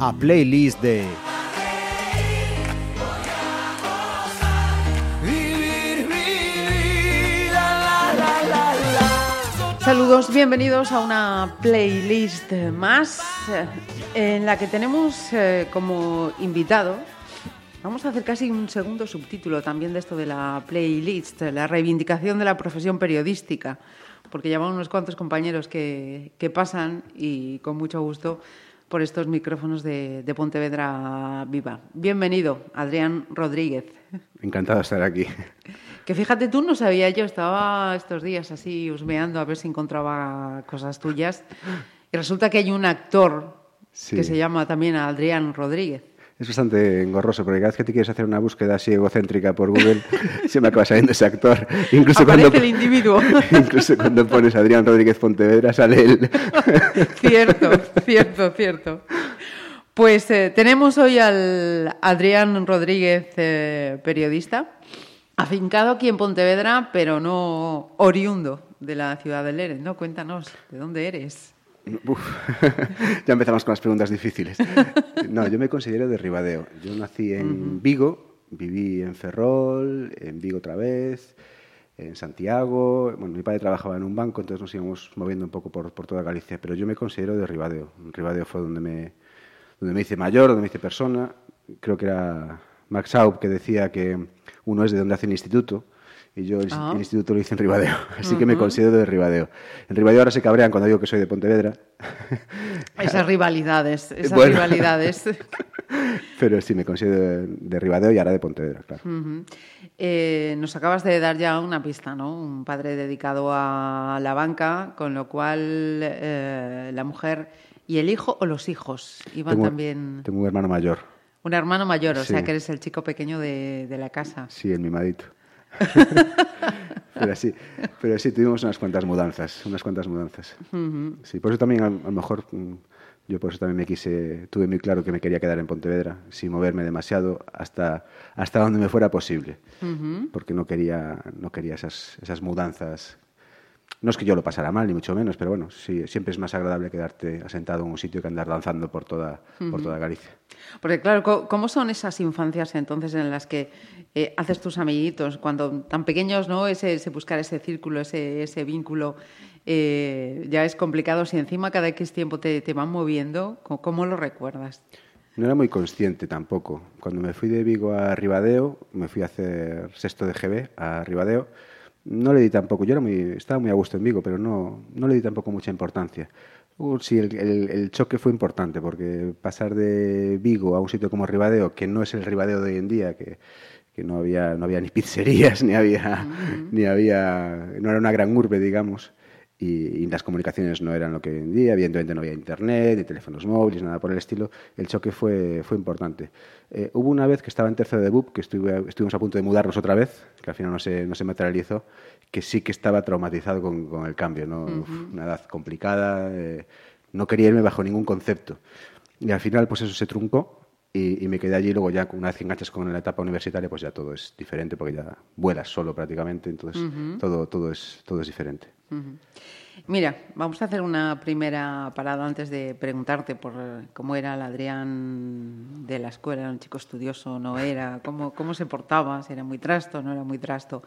A playlist de. Saludos, bienvenidos a una playlist más eh, en la que tenemos eh, como invitado, vamos a hacer casi un segundo subtítulo también de esto de la playlist, la reivindicación de la profesión periodística, porque llaman unos cuantos compañeros que, que pasan y con mucho gusto por estos micrófonos de, de Pontevedra Viva. Bienvenido, Adrián Rodríguez. Encantado de estar aquí. Que fíjate tú, no sabía yo, estaba estos días así husmeando a ver si encontraba cosas tuyas. Y resulta que hay un actor Sí. que se llama también Adrián Rodríguez. Es bastante engorroso porque cada vez que te quieres hacer una búsqueda así egocéntrica por Google, se me acaba saliendo ese actor. Incluso Aparece cuando, el individuo. incluso cuando pones Adrián Rodríguez Pontevedra sale él. cierto, cierto, cierto. Pues eh, tenemos hoy al Adrián Rodríguez, eh, periodista, afincado aquí en Pontevedra, pero no oriundo de la ciudad de Lérez, ¿no? Cuéntanos, ¿de dónde eres? Uf, ya empezamos con las preguntas difíciles. No, yo me considero de Ribadeo. Yo nací en Vigo, viví en Ferrol, en Vigo otra vez, en Santiago. Bueno, mi padre trabajaba en un banco, entonces nos íbamos moviendo un poco por, por toda Galicia, pero yo me considero de Ribadeo. Ribadeo fue donde me, donde me hice mayor, donde me hice persona. Creo que era Max Aub que decía que uno es de donde hace el instituto. Y yo el, Ah. el instituto lo hice en Ribadeo, así que me considero de Ribadeo. En Ribadeo ahora se cabrean cuando digo que soy de Pontevedra, Esas rivalidades, esas Bueno. rivalidades. Pero sí, me considero de, de Ribadeo y ahora de Pontevedra, claro. Eh, nos acabas de dar ya una pista, ¿no? Un padre dedicado a la banca, con lo cual eh, la mujer y el hijo o los hijos iban Tengo- también. Tengo un hermano mayor, Un hermano mayor, o Sí. sea que eres el chico pequeño de, de la casa. sí, el mimadito. pero sí, pero sí, tuvimos unas cuantas mudanzas, unas cuantas mudanzas. Sí, por eso también a, lo mejor mm, yo por eso también me quise, tuve muy claro que me quería quedar en Pontevedra, sin moverme demasiado hasta, hasta donde me fuera posible, porque no quería, no quería esas, esas mudanzas. No es que yo lo pasara mal, ni mucho menos, pero bueno, sí, siempre es más agradable quedarte asentado en un sitio que andar danzando por toda, por toda Galicia. Porque claro, ¿cómo son esas infancias entonces en las que eh, haces tus amiguitos cuando tan pequeños, ¿no? Ese, ese buscar ese círculo, ese, ese vínculo, eh, ya es complicado. Si encima cada X tiempo te, te van moviendo, ¿cómo, cómo lo recuerdas? No era muy consciente tampoco. Cuando me fui de Vigo a Ribadeo, me fui a hacer sexto de GB a Ribadeo, no le di tampoco, yo era muy, estaba muy a gusto en Vigo, pero no, no le di tampoco mucha importancia. Uh, sí, el, el- el choque fue importante, porque pasar de Vigo a un sitio como Ribadeo, que no es el Ribadeo de hoy en día, que, que no, había, no había ni pizzerías, ni había, ni había, no era una gran urbe, digamos, y, y las comunicaciones no eran lo que hoy en día, evidentemente no había internet, ni teléfonos móviles, nada por el estilo, el choque fue, fue importante. Eh, hubo una vez que estaba en tercero de BUP, que estuve- estuvimos a punto de mudarnos otra vez, que al final no se, no se materializó, que sí que estaba traumatizado con, con el cambio, ¿no? Uf, una edad complicada, eh, no quería irme bajo ningún concepto. Y al final, pues eso se truncó y, y me quedé allí. Luego, ya una vez que enganchas con la etapa universitaria, pues ya todo es diferente porque ya vuelas solo prácticamente. Entonces, todo, todo, es, todo es diferente. Mira, vamos a hacer una primera parada antes de preguntarte por cómo era el Adrián de la escuela, ¿era un chico estudioso, no era, cómo, cómo se portaba, si era muy trasto, no era muy trasto.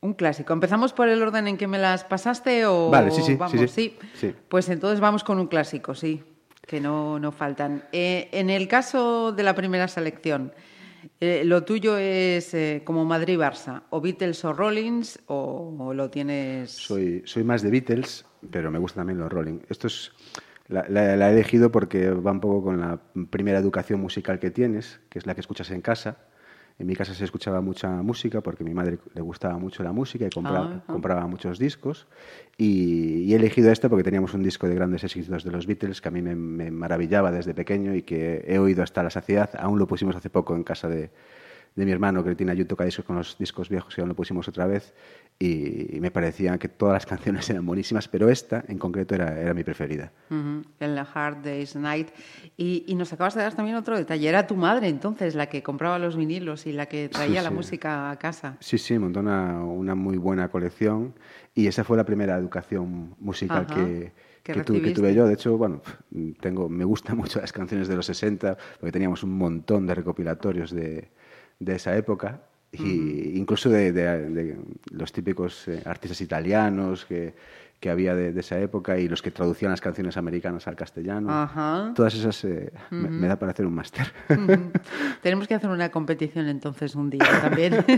Un clásico. ¿Empezamos por el orden en que me las pasaste o Vale, sí, sí, sí, vamos? sí. Sí. Pues entonces vamos con un clásico, sí, que no, no faltan. Eh, en el caso de la primera selección, eh, ¿lo tuyo es eh, como Madrid-Barça, o Beatles o Rollins, o, lo tienes...? Soy, soy más de Beatles, pero me gustan también los Rolling. Esto es, la- la he elegido porque va un poco con la primera educación musical que tienes, que es la que escuchas en casa. En mi casa se escuchaba mucha música porque a mi madre le gustaba mucho la música y compraba, Ajá. compraba muchos discos. Y, y he elegido este porque teníamos un disco de grandes éxitos de los Beatles que a mí me, me maravillaba desde pequeño y que he oído hasta la saciedad. Aún lo pusimos hace poco en casa de, de mi hermano que tiene ayuda toca discos con los discos viejos que aún lo pusimos otra vez y, me parecían que todas las canciones eran buenísimas, pero esta en concreto era, era mi preferida. En la Hard Day's Night. Y, y nos acabas de dar también otro detalle. Era tu madre entonces la que compraba los vinilos y la que traía la sí. música a casa. Sí, sí, montó una, una muy buena colección y esa fue la primera educación musical Ajá, que, que tu- que tuve yo. De hecho, bueno, tengo, me gustan mucho las canciones de los 60 porque teníamos un montón de recopilatorios de, de esa época. Y incluso de, de- de los típicos eh, artistas italianos que, que había de, de esa época y los que traducían las canciones americanas al castellano. Ajá. Todas esas eh, me, me da para hacer un máster. Ujú. Tenemos que hacer una competición entonces un día también.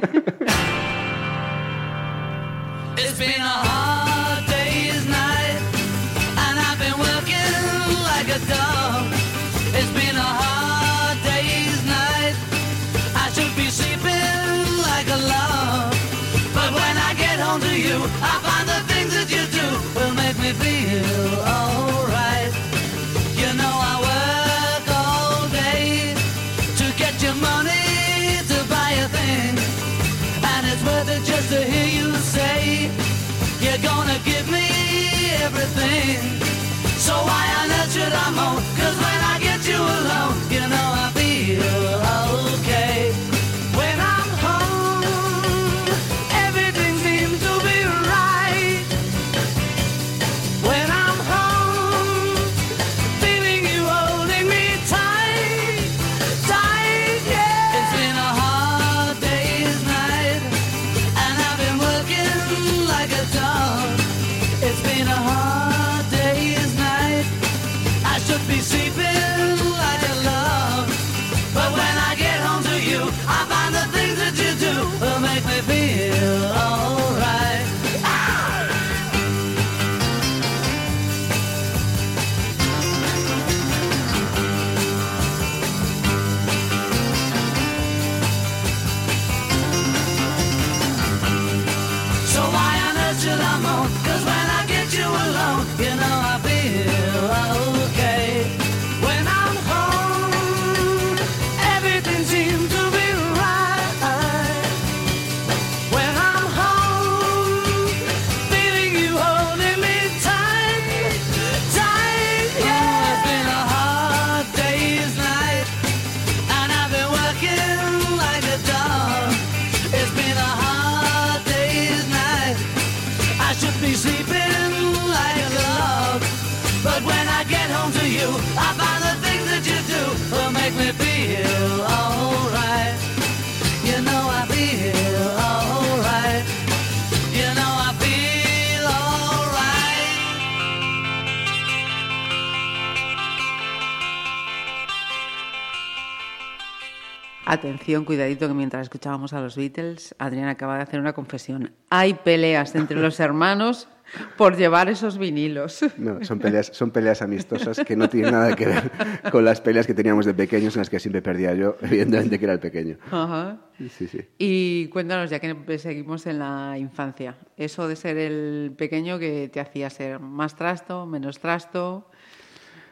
Cuidadito, que mientras escuchábamos a los Beatles, Adrián acaba de hacer una confesión. Hay peleas entre los hermanos por llevar esos vinilos. No, son peleas, son peleas amistosas que no tienen nada que ver con las peleas que teníamos de pequeños en las que siempre perdía yo, evidentemente que era el pequeño. Ajá. Sí, sí. Y cuéntanos, ya que seguimos en la infancia, eso de ser el pequeño que te hacía ser más trasto, menos trasto,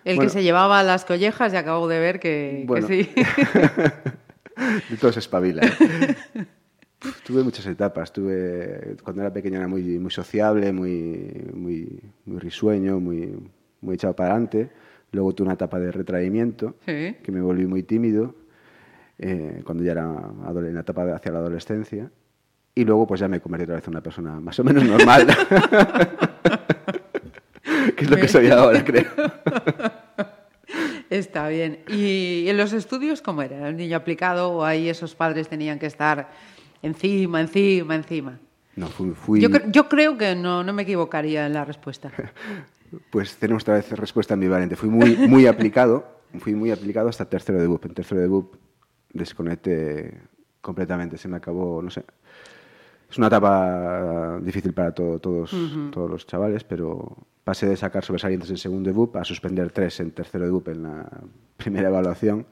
el Bueno. que se llevaba las collejas y acabo de ver que, que sí. De todo se espabila. ¿eh? Tuve muchas etapas. Tuve, cuando era pequeño era muy, muy sociable, muy, muy, muy risueño, muy, muy echado para adelante. Luego tuve una etapa de retraimiento, Sí. que me volví muy tímido, eh, cuando ya era en la etapa hacia la adolescencia. Y luego pues ya me convertí otra vez en una persona más o menos normal. que es lo que soy ahora, creo. Está bien. ¿Y en los estudios cómo era? ¿Era un niño aplicado o ahí esos padres tenían que estar encima, encima, encima? No, fui, fui- Yo, cre- yo creo que no, no me equivocaría en la respuesta. Pues tenemos otra vez respuesta ambivalente. Fui muy, muy aplicado, fui muy aplicado hasta tercero de BUP. En tercero de BUP desconecté completamente, se me acabó, no sé. Es una etapa difícil para todo- todos, todos los chavales, pero pasé de sacar sobresalientes en segundo de BUP a suspender tres en tercero de BUP en la primera evaluación.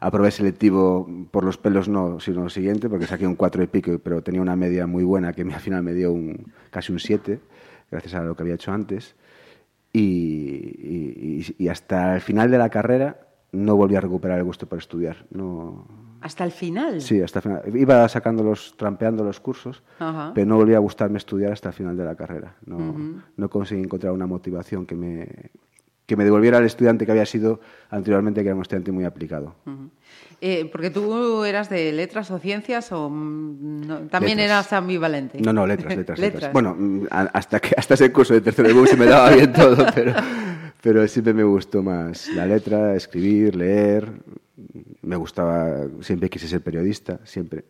Aprobé selectivo por los pelos, no, sino lo siguiente, porque saqué un cuatro y pico, pero tenía una media muy buena que al final me dio un, casi un 7, gracias a lo que había hecho antes. Y, y- y- y hasta el final de la carrera no volví a recuperar el gusto por estudiar. No, Hasta el final. Sí, hasta el final. Iba sacando los, trampeando los cursos, Ajá. pero no volvía a gustarme estudiar hasta el final de la carrera. No, no conseguí encontrar una motivación que me, que me devolviera al estudiante que había sido anteriormente, que era un estudiante muy aplicado. Eh, porque tú eras de letras o ciencias o mm, no, también Letras. eras ambivalente. No, no, letras, letras, letras. Letras. Bueno, mm, hasta, que, hasta ese curso de tercero de se me daba bien todo, pero, pero siempre me gustó más la letra, escribir, leer. Me gustaba, siempre quise ser periodista, siempre.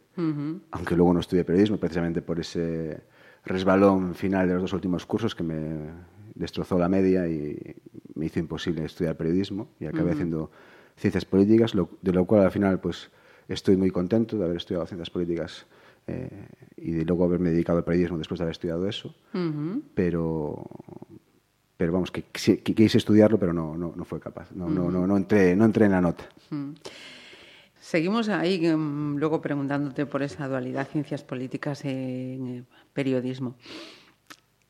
Aunque luego no estudié periodismo, precisamente por ese resbalón final de los dos últimos cursos que me destrozó la media y me hizo imposible estudiar periodismo y acabé haciendo ciencias políticas, lo- de lo cual al final pues estoy muy contento de haber estudiado ciencias políticas eh, y de luego haberme dedicado al periodismo después de haber estudiado eso. Pero, pero vamos, que, que- que quise estudiarlo, pero no, no, no fue capaz. No, no, no, no, entré, no entré en la nota. Seguimos ahí mm, luego preguntándote por esa dualidad ciencias políticas en eh, periodismo.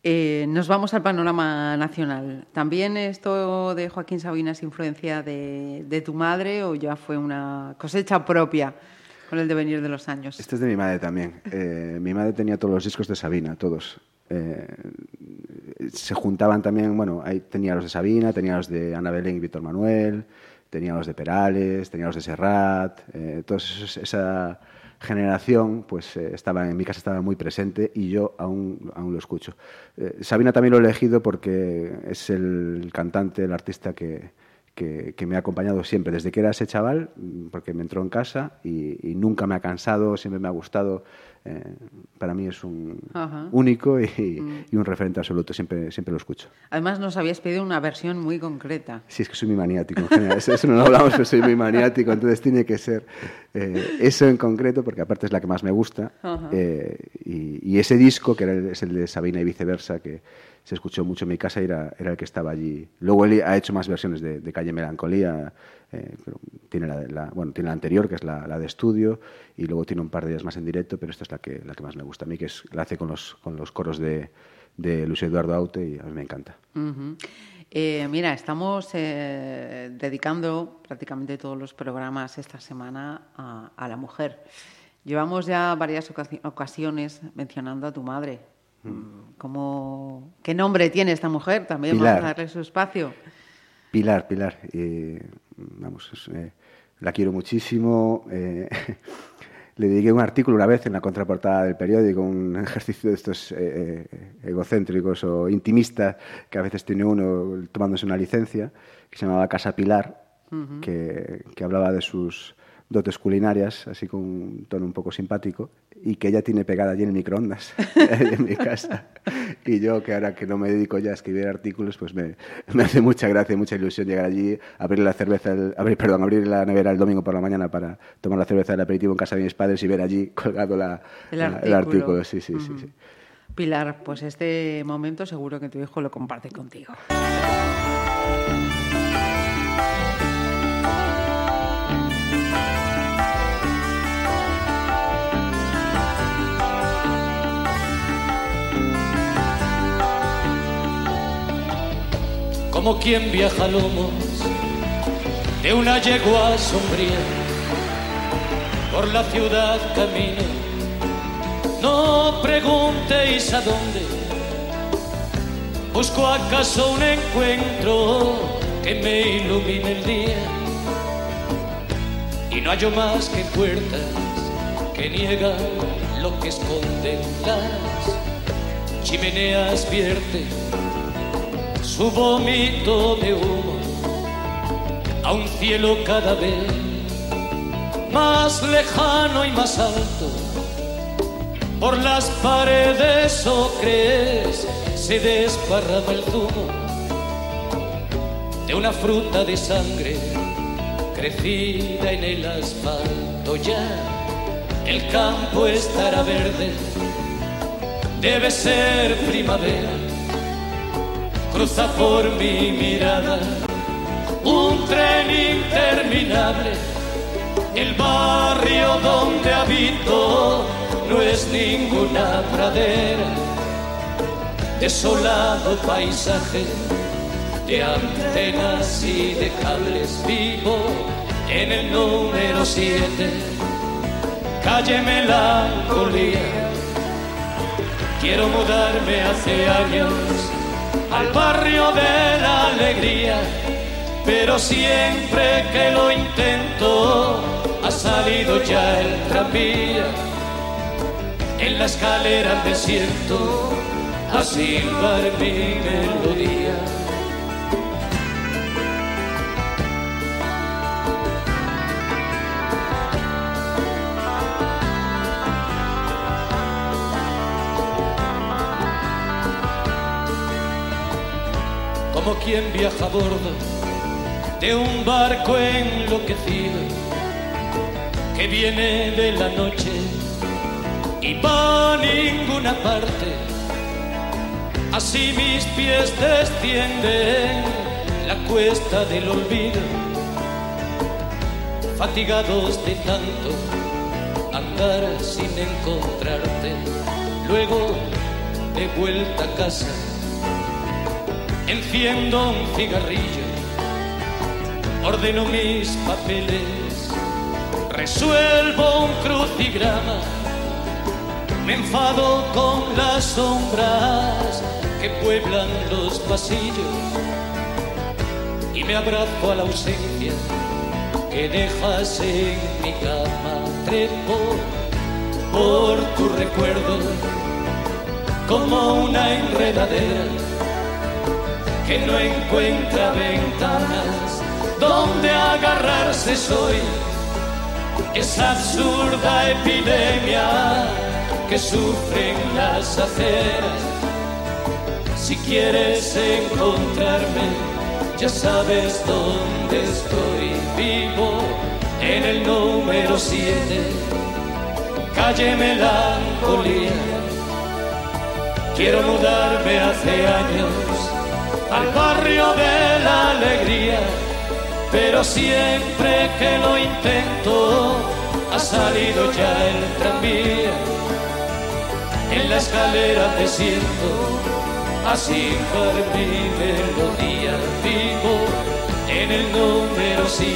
Eh, nos vamos al panorama nacional. ¿También esto de Joaquín Sabina es influencia de, de tu madre o ya fue una cosecha propia con el devenir de los años? Este es de mi madre también. Eh, mi madre tenía todos los discos de Sabina, todos. Eh, se juntaban también, bueno, ahí tenía los de Sabina, tenía los de Ana Belén y Víctor Manuel, tenía los de Perales, tenía los de Serrat, eh, toda esa generación, pues eh, estaba en mi casa estaba muy presente y yo aún, aún lo escucho. Eh, Sabina también lo he elegido porque es el cantante, el artista que, que, me ha acompañado siempre, desde que era ese chaval, mm, porque me entró en casa y nunca me ha cansado, siempre me ha gustado. Eh, para mí es un Ajá. único y, y un referente absoluto, siempre, siempre lo escucho. Además nos habías pedido una versión muy concreta. Sí, es que soy muy maniático en general. Eso, eso no lo hablamos, pero soy muy maniático, entonces tiene que ser eh, eso en concreto, porque aparte es la que más me gusta. Eh, y, y ese disco, que era el, es el de Sabina y viceversa, que se escuchó mucho en mi casa, era, era el que estaba allí. Luego él ha hecho más versiones de, de Calle Melancolía. Eh, pero tiene, la, la- bueno, tiene la anterior, que es la, la de estudio, y luego tiene un par de ellas más en directo, pero esta es la que, la que más me gusta a mí, que es, la hace con los, con los coros de, de Luis Eduardo Aute y a mí me encanta. Eh, mira, estamos eh, dedicando prácticamente todos los programas esta semana a, a la mujer. Llevamos ya varias ocasi- ocasiones mencionando a tu madre. ¿Cómo, ¿Qué nombre tiene esta mujer? También Pilar. vamos a darle su espacio. Pilar, Pilar, eh, vamos, es, eh, la quiero muchísimo. eh, le dediqué un artículo una vez en la contraportada del periódico, un ejercicio de estos eh, egocéntricos o intimistas que a veces tiene uno tomándose una licencia, que se llamaba Casa Pilar, que, que hablaba de sus dotes culinarias, así con un tono un poco simpático, y que ella tiene pegada allí en el microondas, en mi casa. Y yo, que ahora que no me dedico ya a escribir artículos, pues me, me hace mucha gracia y mucha ilusión llegar allí, abrir la cerveza, el- abrir, perdón, abrir la nevera el domingo por la mañana para tomar la cerveza del aperitivo en casa de mis padres y ver allí colgado la, El la- artículo. artículo. Sí, sí, sí, Ujú. sí. Pilar, pues este momento seguro que tu hijo lo comparte contigo. Como quien viaja a lomos de una yegua sombría por la ciudad camino. No preguntéis a dónde, busco acaso un encuentro que me ilumine el día y no hallo más que puertas que niegan lo que esconden las chimeneas vierten su vómito de humo a un cielo cada vez más lejano y más alto. Por las paredes ocres se desparrama el zumo de una fruta de sangre crecida en el asfalto ya. El campo estará verde, debe ser primavera cruza por mi mirada un tren interminable. El barrio donde habito no es ninguna pradera, desolado paisaje de antenas y de cables vivo en el número 7, calle Melancolía. Quiero mudarme hace años al barrio de la alegría, pero siempre que lo intento ha salido ya el tranvía. En la escalera al desierto a silbar mi melodía. Como quien viaja a bordo de un barco enloquecido que viene de la noche y va a ninguna parte. Así mis pies descienden la cuesta del olvido, fatigados de tanto andar sin encontrarte. Luego de vuelta a casa enciendo un cigarrillo, ordeno mis papeles, resuelvo un crucigrama, me enfado con las sombras que pueblan los pasillos y me abrazo a la ausencia que dejas en mi cama, trepo por tu recuerdo como una enredadera que no encuentra ventanas donde agarrarse soy esa absurda epidemia que sufren las aceras. Si quieres encontrarme, ya sabes dónde estoy vivo en el número 7, calle Melancolía. Quiero mudarme hace años al barrio de la alegría, pero siempre que lo intento ha salido ya el tranvía. En la escalera te siento, así por mi melodía vivo en el número 7,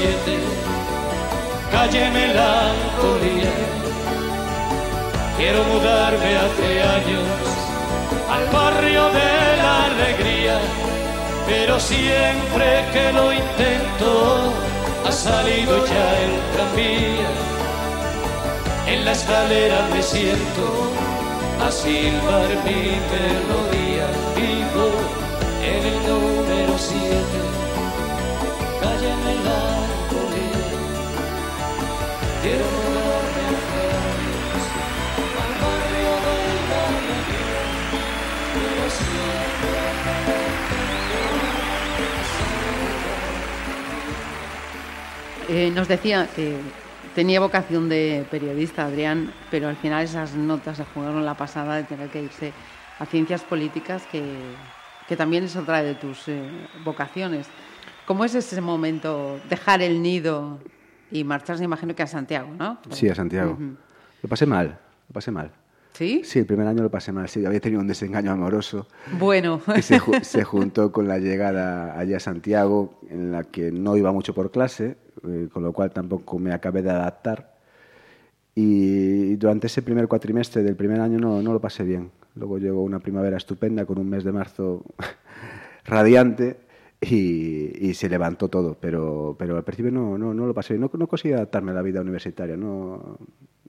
calle Melancolía. Quiero mudarme hace años al barrio de la alegría pero siempre que lo intento ha salido ya el tranvía. En la escalera me siento a silbar mi melodía. Vivo en el número 7, calle Melancolía. Quiero Eh, nos decía que tenía vocación de periodista, Adrián, pero al final esas notas se jugaron la pasada de tener que irse a ciencias políticas, que, que también es otra de tus eh, vocaciones. ¿Cómo es ese momento, dejar el nido y marcharse, imagino que a Santiago, ¿no? Sí, a Santiago. Ujú. Lo pasé mal, lo pasé mal. ¿Sí? Sí, el primer año lo pasé mal. Sí, había tenido un desengaño amoroso Bueno, que se, se juntó con la llegada allá a Santiago, en la que no iba mucho por clase, eh, con lo cual tampoco me acabé de adaptar. Y durante ese primer cuatrimestre del primer año no, no lo pasé bien. Luego llegó una primavera estupenda con un mes de marzo radiante y, y se levantó todo, pero, pero al principio no, no, no lo pasé. No, no conseguí adaptarme a la vida universitaria. No,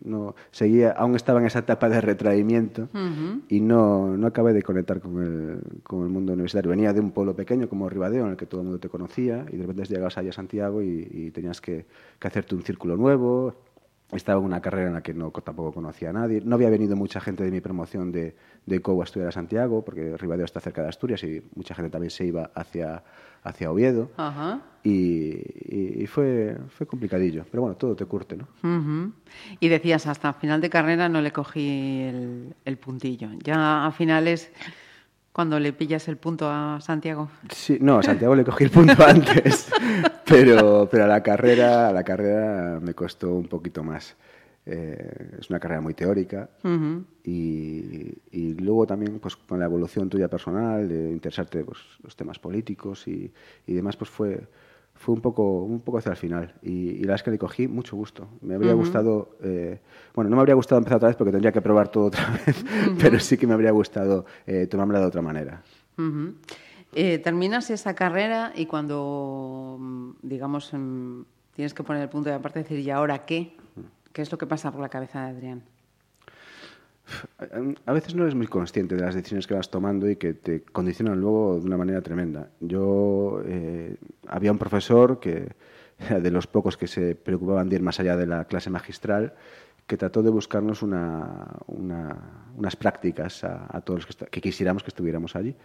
no, seguía, aún estaba en esa etapa de retraimiento y no, no acabé de conectar con el, con el mundo universitario. Venía de un pueblo pequeño como Ribadeo, en el que todo el mundo te conocía, y de repente llegabas allá a Santiago y, y tenías que, que hacerte un círculo nuevo. Estaba en una carrera en la que no, tampoco conocía a nadie. No había venido mucha gente de mi promoción de, de COU a estudiar a Santiago, porque Ribadeo está cerca de Asturias y mucha gente también se iba hacia, hacia Oviedo. Ajá. Y, y- fue, fue complicadillo. Pero bueno, todo te curte, ¿no? Ujú. Y decías, hasta final de carrera no le cogí el, el puntillo. Ya a finales, cuando le pillas el punto a Santiago. Sí, no, a Santiago le cogí el punto antes, pero, pero a la carrera, a la carrera me costó un poquito más. Eh, es una carrera muy teórica y, y luego también pues con la evolución tuya personal, de interesarte pues, los temas políticos y, y demás, pues fue, fue un poco, un poco hacia el final. Y, y la verdad es que le cogí mucho gusto. Me habría gustado, eh, bueno, no me habría gustado empezar otra vez porque tendría que probar todo otra vez, pero sí que me habría gustado eh, tomármela de otra manera. Eh, terminas esa carrera y cuando, mm, digamos, mm, tienes que poner el punto de aparte y decir, ¿y ahora qué? ¿Qué es lo que pasa por la cabeza de Adrián? A- veces no eres muy consciente de las decisiones que vas tomando y que te condicionan luego de una manera tremenda. Yo eh, había un profesor que de los pocos que se preocupaban de ir más allá de la clase magistral, que trató de buscarnos una- una- unas prácticas a, todos los que, quisiéramos que estuviéramos allí.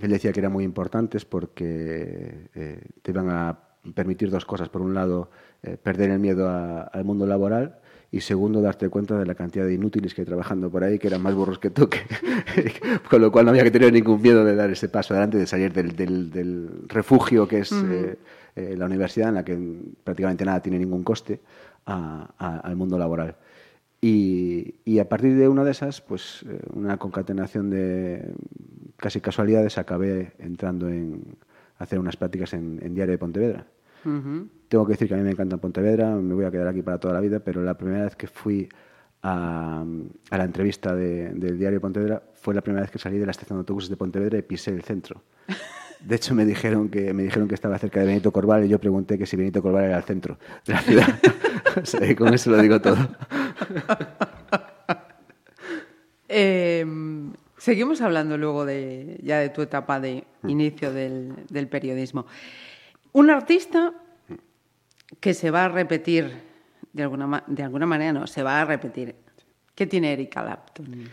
Él decía que eran muy importantes porque eh, te iban a permitir dos cosas. Por un lado, eh, perder el miedo al mundo laboral y segundo, darte cuenta de la cantidad de inútiles que hay trabajando por ahí, que eran más burros que tú, que- con lo cual no había que tener ningún miedo de dar ese paso adelante, de salir del, del- del refugio que es eh, eh, la universidad, en la que prácticamente nada tiene ningún coste, a- a- al mundo laboral. Y, y a partir de una de esas, pues eh, una concatenación de casi casualidades, acabé entrando en hacer unas prácticas en, en Diario de Pontevedra. Tengo que decir que a mí me encanta Pontevedra, me voy a quedar aquí para toda la vida, pero la primera vez que fui a, a la entrevista de- del Diario Pontevedra fue la primera vez que salí de la estación de autobuses de Pontevedra y pisé el centro. De hecho, me dijeron que me dijeron que estaba cerca de Benito Corval y yo pregunté que si Benito Corval era el centro de la ciudad. O sea, que con eso lo digo todo. Eh, seguimos hablando luego de, ya de tu etapa de inicio del, del periodismo. Un artista que se va a repetir, de alguna, de alguna manera no, se va a repetir. ¿Qué tiene Erika Clapton?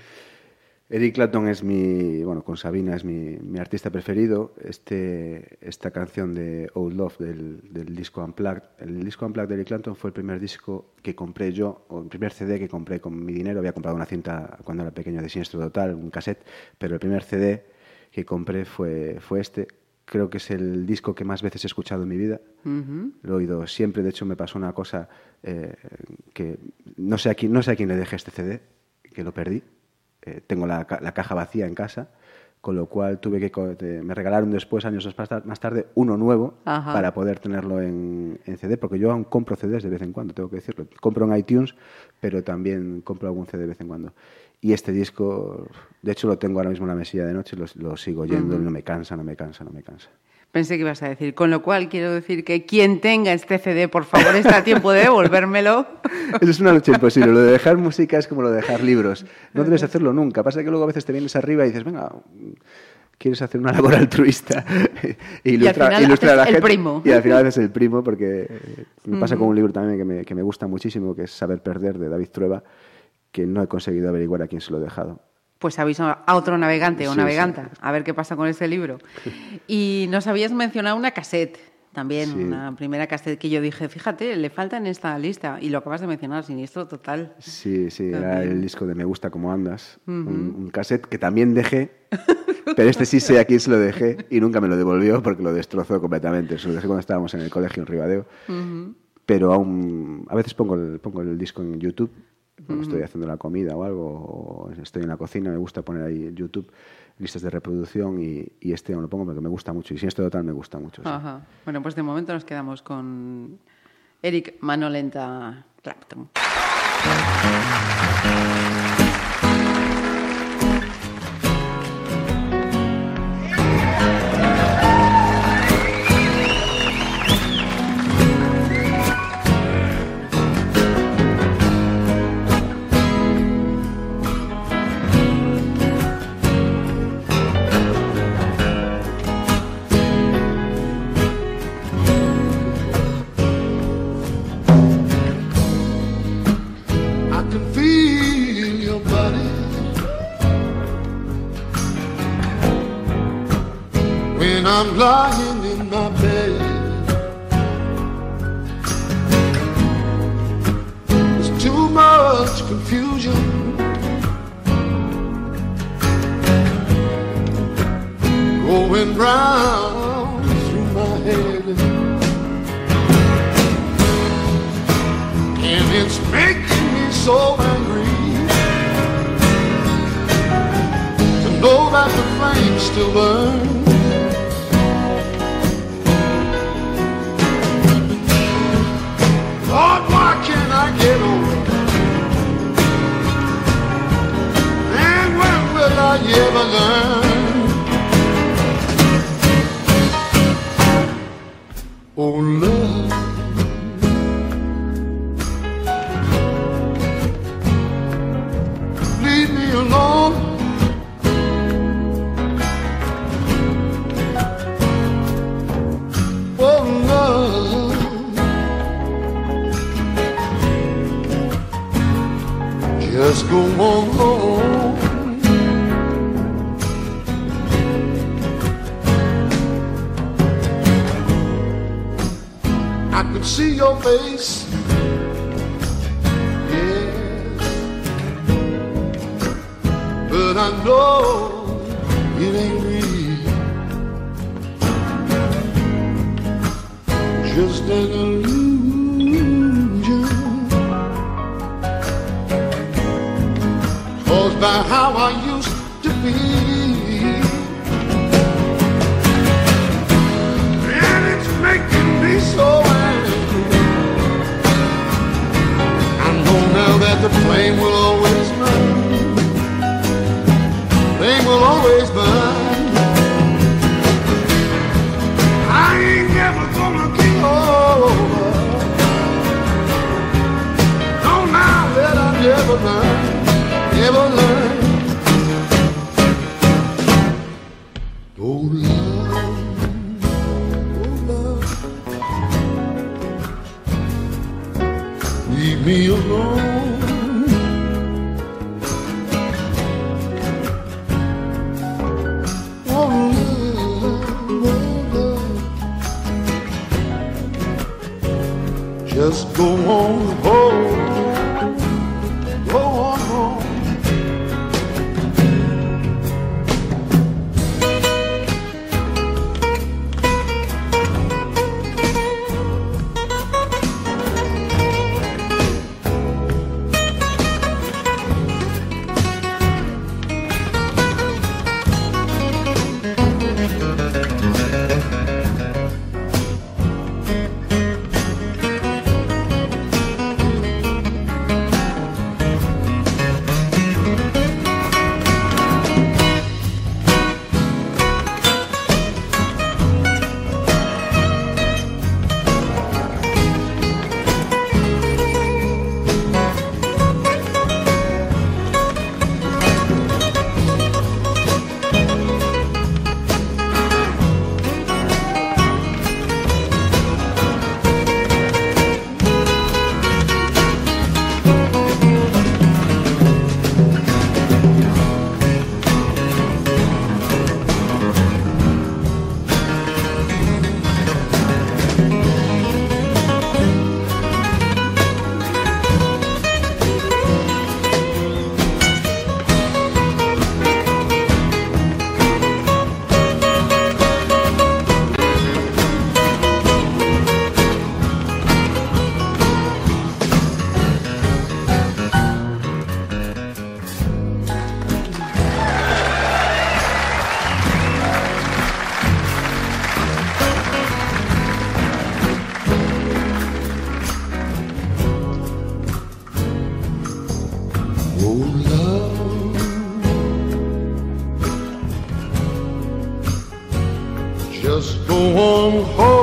Eric Clapton es mi, bueno, con Sabina es mi, mi artista preferido. Este, esta canción de Old Love del, del disco Unplugged, el disco Unplugged de Eric Clapton fue el primer disco que compré yo, o el primer CD que compré con mi dinero. Había comprado una cinta cuando era pequeño de Siniestro Total, un cassette, pero el primer CD que compré fue, fue este. Creo que es el disco que más veces he escuchado en mi vida. Lo he oído siempre. De hecho, me pasó una cosa eh, que no sé, a quién, no sé a quién le dejé este CD, que lo perdí. Eh, tengo la, la caja vacía en casa, con lo cual tuve que me regalaron después, años más tar- más tarde, uno nuevo Ajá. para poder tenerlo en, en CD, porque yo aún compro CDs de vez en cuando, tengo que decirlo. Compro en iTunes, pero también compro algún CD de vez en cuando. Y este disco, de hecho lo tengo ahora mismo en la mesilla de noche, lo, lo sigo oyendo y no me cansa, no me cansa, no me cansa. Pensé que ibas a decir, con lo cual quiero decir que quien tenga este CD, por favor, está a tiempo de devolvérmelo. Eso es una lucha imposible. Lo de dejar música es como lo de dejar libros. No debes hacerlo nunca. Pasa que luego a veces te vienes arriba y dices, venga, quieres hacer una labor altruista. e ilustrar, final ilustrar a la el gente. primo. Y al final haces el primo, porque me pasa con un libro también que me, que me gusta muchísimo, que es Saber Perder, de David Trueba, que no he conseguido averiguar a quién se lo he dejado. Pues aviso a otro navegante o Sí, naveganta, a ver qué pasa con este libro. Y nos habías mencionado una cassette, también, Sí. una primera cassette que yo dije, fíjate, le falta en esta lista. Y lo acabas de mencionar, Siniestro Total. Sí, sí, era el disco de Me gusta como andas, un, un cassette que también dejé, pero este sí sé a quién se lo dejé y nunca me lo devolvió porque lo destrozó completamente. Se lo dejé cuando estábamos en el colegio en Ribadeo, pero aún a veces pongo el, pongo el disco en YouTube estoy haciendo la comida o algo, o estoy en la cocina, me gusta poner ahí en YouTube listas de reproducción y, y este no lo pongo porque me gusta mucho y si esto total me gusta mucho. sí. Ajá. Bueno, pues de momento nos quedamos con Eric Manolenta Clapton. I'm lying in my bed. There's too much confusion. Going round through my head. and it's making me so angry to know that the flame still burns Lord, why can't I get? And when will I ever learn? Oh, love. Go on. I can see your face. Yes. But I know it ain't real. Just an illusion. By how I used to be. And it's making me so angry. I know now that the flame will always burn. Flame will always burn. I ain't never gonna get over. No, now that I never learn, ne bulur Oh, Just go on home.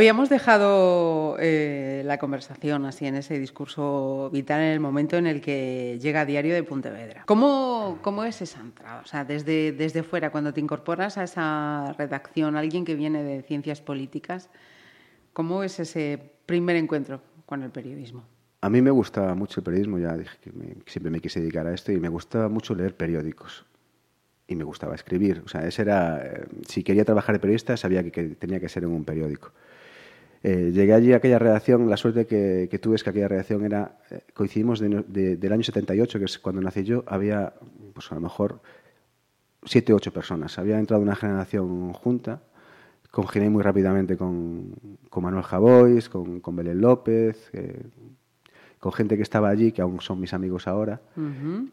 Habíamos dejado eh, la conversación así en ese discurso vital en el momento en el que llega Diario de Pontevedra. ¿Cómo, cómo es esa entrada? O sea, desde, desde fuera, cuando te incorporas a esa redacción, alguien que viene de ciencias políticas, ¿cómo es ese primer encuentro con el periodismo? A mí me gustaba mucho el periodismo, ya dije que me- siempre me quise dedicar a esto y me gustaba mucho leer periódicos. Y me gustaba escribir. O sea, ese era, eh, si quería trabajar de periodista, sabía que, que tenía que ser en un periódico. Eh, llegué allí a aquella redacción, la suerte que, que tuve es que aquella redacción era, eh, coincidimos de del año 78, que es cuando nací yo, había, pues a lo mejor, siete o ocho personas. Había entrado una generación junta, congenié muy rápidamente con, con Manuel Javois, con, con Belén López, eh, con gente que estaba allí, que aún son mis amigos ahora,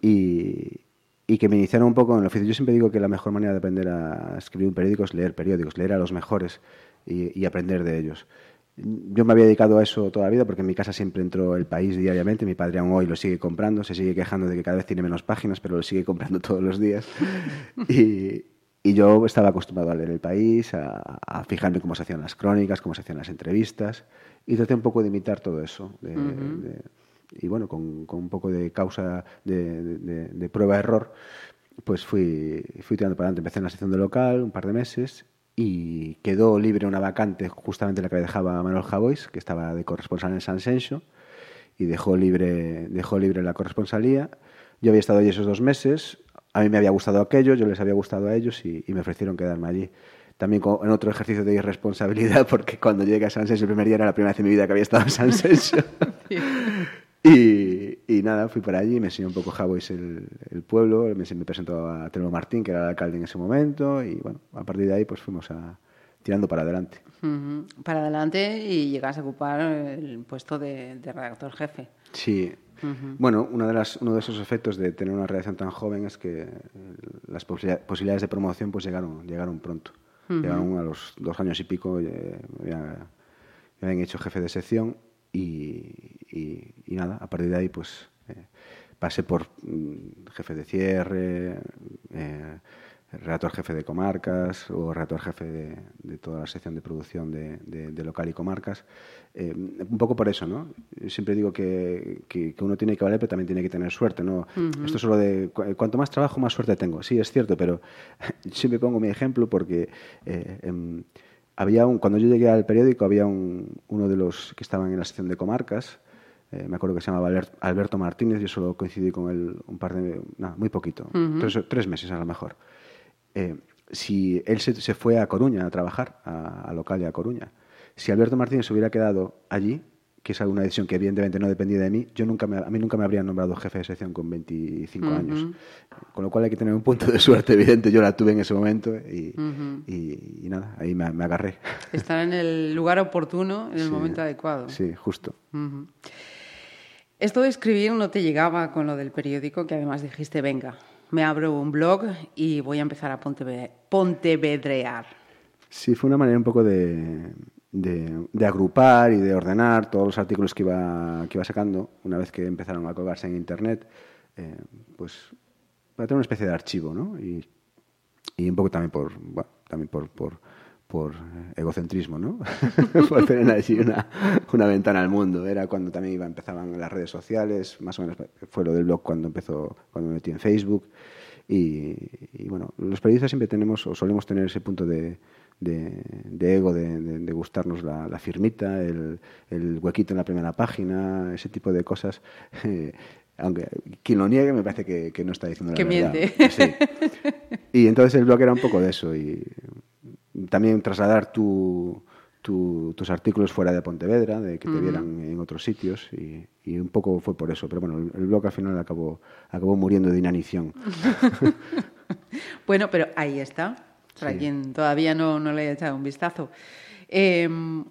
y, y que me iniciaron un poco en el oficio. Yo siempre digo que la mejor manera de aprender a escribir un periódico es leer periódicos, leer a los mejores y, y aprender de ellos. Yo me había dedicado a eso toda la vida porque en mi casa siempre entró El País diariamente. Mi padre aún hoy lo sigue comprando, se sigue quejando de que cada vez tiene menos páginas, pero lo sigue comprando todos los días. Y, y yo estaba acostumbrado a leer El País, a, a fijarme cómo se hacían las crónicas, cómo se hacían las entrevistas, y traté un poco de imitar todo eso. de- de- y bueno, con, con un poco de causa de- de prueba-error, pues fui, fui tirando para adelante. Empecé en la sección de local un par de meses y quedó libre una vacante, justamente la que dejaba Manuel Javois, que estaba de corresponsal en San Senso, y dejó libre, dejó libre la corresponsalía. Yo había estado allí esos dos meses, a mí me había gustado aquello, yo les había gustado a ellos y, y me ofrecieron quedarme allí. También co- en otro ejercicio de irresponsabilidad, porque cuando llegué a San Senso el primer día era la primera vez en mi vida que había estado en San Senso. Y, y nada, fui para allí, me enseñó un poco Javois el, el pueblo, me, me presentó a Telmo Martín, que era el alcalde en ese momento, y bueno, a partir de ahí pues fuimos a, tirando para adelante. Para adelante y llegas a ocupar el puesto de, de redactor jefe. Sí. Bueno, una de las, uno de esos efectos de tener una redacción tan joven es que eh, las posibilidad- posibilidades de promoción pues llegaron, llegaron pronto. Llegaron a los dos años y pico, eh, ya, ya habían hecho jefe de sección y, y- y nada, a partir de ahí pues eh, pasé por mm, jefe de cierre, eh, redactor jefe de comarcas o redactor jefe de, de toda la sección de producción de, de- de local y comarcas. Eh, un poco por eso, ¿no? Siempre digo que, que- que uno tiene que valer, pero también tiene que tener suerte, ¿no? Esto es solo de cu- cuanto más trabajo, más suerte tengo. Sí, es cierto, pero siempre pongo mi ejemplo porque eh, em, había un, cuando yo llegué al periódico había un- uno de los que estaban en la sección de comarcas, eh, me acuerdo que se llamaba Albert- Alberto Martínez, yo solo coincidí con él un par de, nada, muy poquito, tres, tres meses a lo mejor. Eh, si él se, se fue a Coruña a trabajar, a, a local y a Coruña, si Alberto Martínez se hubiera quedado allí, que es alguna decisión que evidentemente no dependía de mí, yo nunca me, a mí nunca me habrían nombrado jefe de sección con 25 años. Con lo cual hay que tener un punto de suerte evidente. Yo la tuve en ese momento y, y- y nada, ahí me, me agarré. Estar en el lugar oportuno, en el Sí, momento adecuado. Sí, justo. Ujú. Esto de escribir no te llegaba con lo del periódico, que además dijiste, venga, me abro un blog y voy a empezar a Ponteve- pontevedrear. Sí, fue una manera un poco de, de- agrupar y de ordenar todos los artículos que iba, que iba sacando una vez que empezaron a colgarse en Internet, eh, pues para tener una especie de archivo, ¿no? Y, y un poco también por, también por, por, por egocentrismo, ¿no? por tener allí una, una ventana al mundo. Era cuando también iba, empezaban las redes sociales, más o menos fue lo del blog cuando empezó, cuando me metí en Facebook. Y, y, bueno, los periodistas siempre tenemos o solemos tener ese punto de, de, de ego, de, de- de gustarnos la, la firmita, el, el huequito en la primera página, ese tipo de cosas. Eh, aunque quien lo niegue me parece que, que no está diciendo la Que verdad. miente. Sí. Y entonces el blog era un poco de eso. Y también trasladar tu, tu- tus artículos fuera de Pontevedra, de que te vieran en otros sitios. Y, y un poco fue por eso. Pero bueno, el, el blog al final acabó, acabó muriendo de inanición. Bueno, pero ahí está, para Sí. quien todavía no, no le haya echado un vistazo. Eh,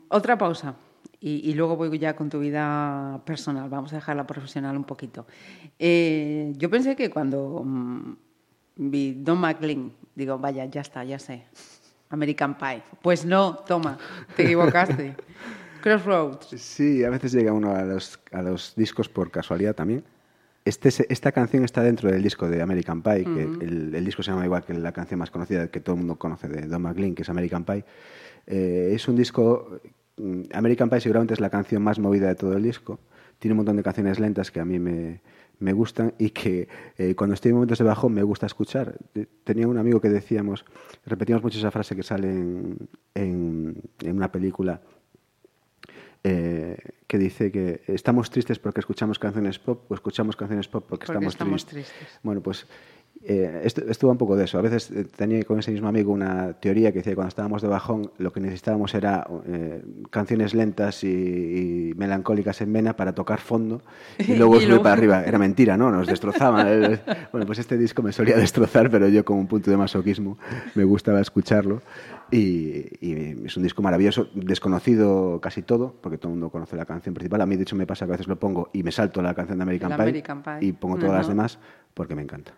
otra pausa y, y luego voy ya con tu vida personal. Vamos a dejar la profesional un poquito. Eh, yo pensé que cuando mm, vi Don McLean, digo, vaya, ya está, ya sé. American Pie. Pues no, toma, te equivocaste. Crossroads. Sí, a veces llega uno a los, a los discos por casualidad también. Este, esta canción está dentro del disco de American Pie, que el, el disco se llama igual que la canción más conocida que todo el mundo conoce de Don McLean, que es American Pie. Eh, es un disco mm, American Pie seguramente es la canción más movida de todo el disco. Tiene un montón de canciones lentas que a mí me, me gustan y que eh, cuando estoy en momentos de bajón me gusta escuchar. Te- Tenía un amigo que decíamos, repetíamos mucho esa frase que sale en, en- en una película eh, que dice que estamos tristes porque escuchamos canciones pop o escuchamos canciones pop porque, Porque estamos, estamos tristes. tristes. Bueno, pues eh, esto, esto va un poco de eso. A veces eh, tenía con ese mismo amigo una teoría que decía que cuando estábamos de bajón lo que necesitábamos era eh, canciones lentas y, y melancólicas en vena para tocar fondo y luego subir para arriba. Era mentira, ¿no? Nos destrozaban. El- bueno, pues este disco me solía destrozar, pero yo como un punto de masoquismo me gustaba escucharlo. Y, y es un disco maravilloso, desconocido casi todo, porque todo el mundo conoce la canción principal. A mí, de hecho, me pasa que a veces lo pongo y me salto la canción de American, Pie, American Pie. y pongo todas las demás porque me encanta.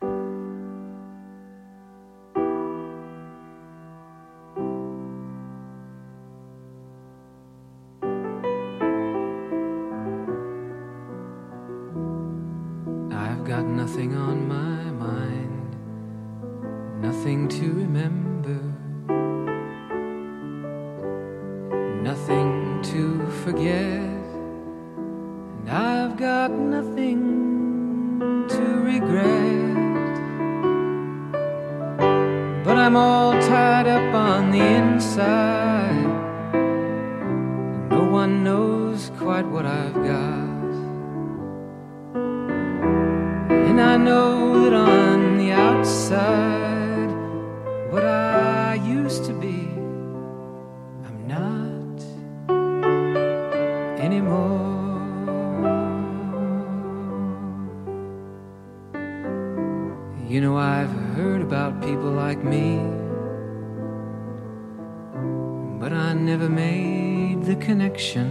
The connection.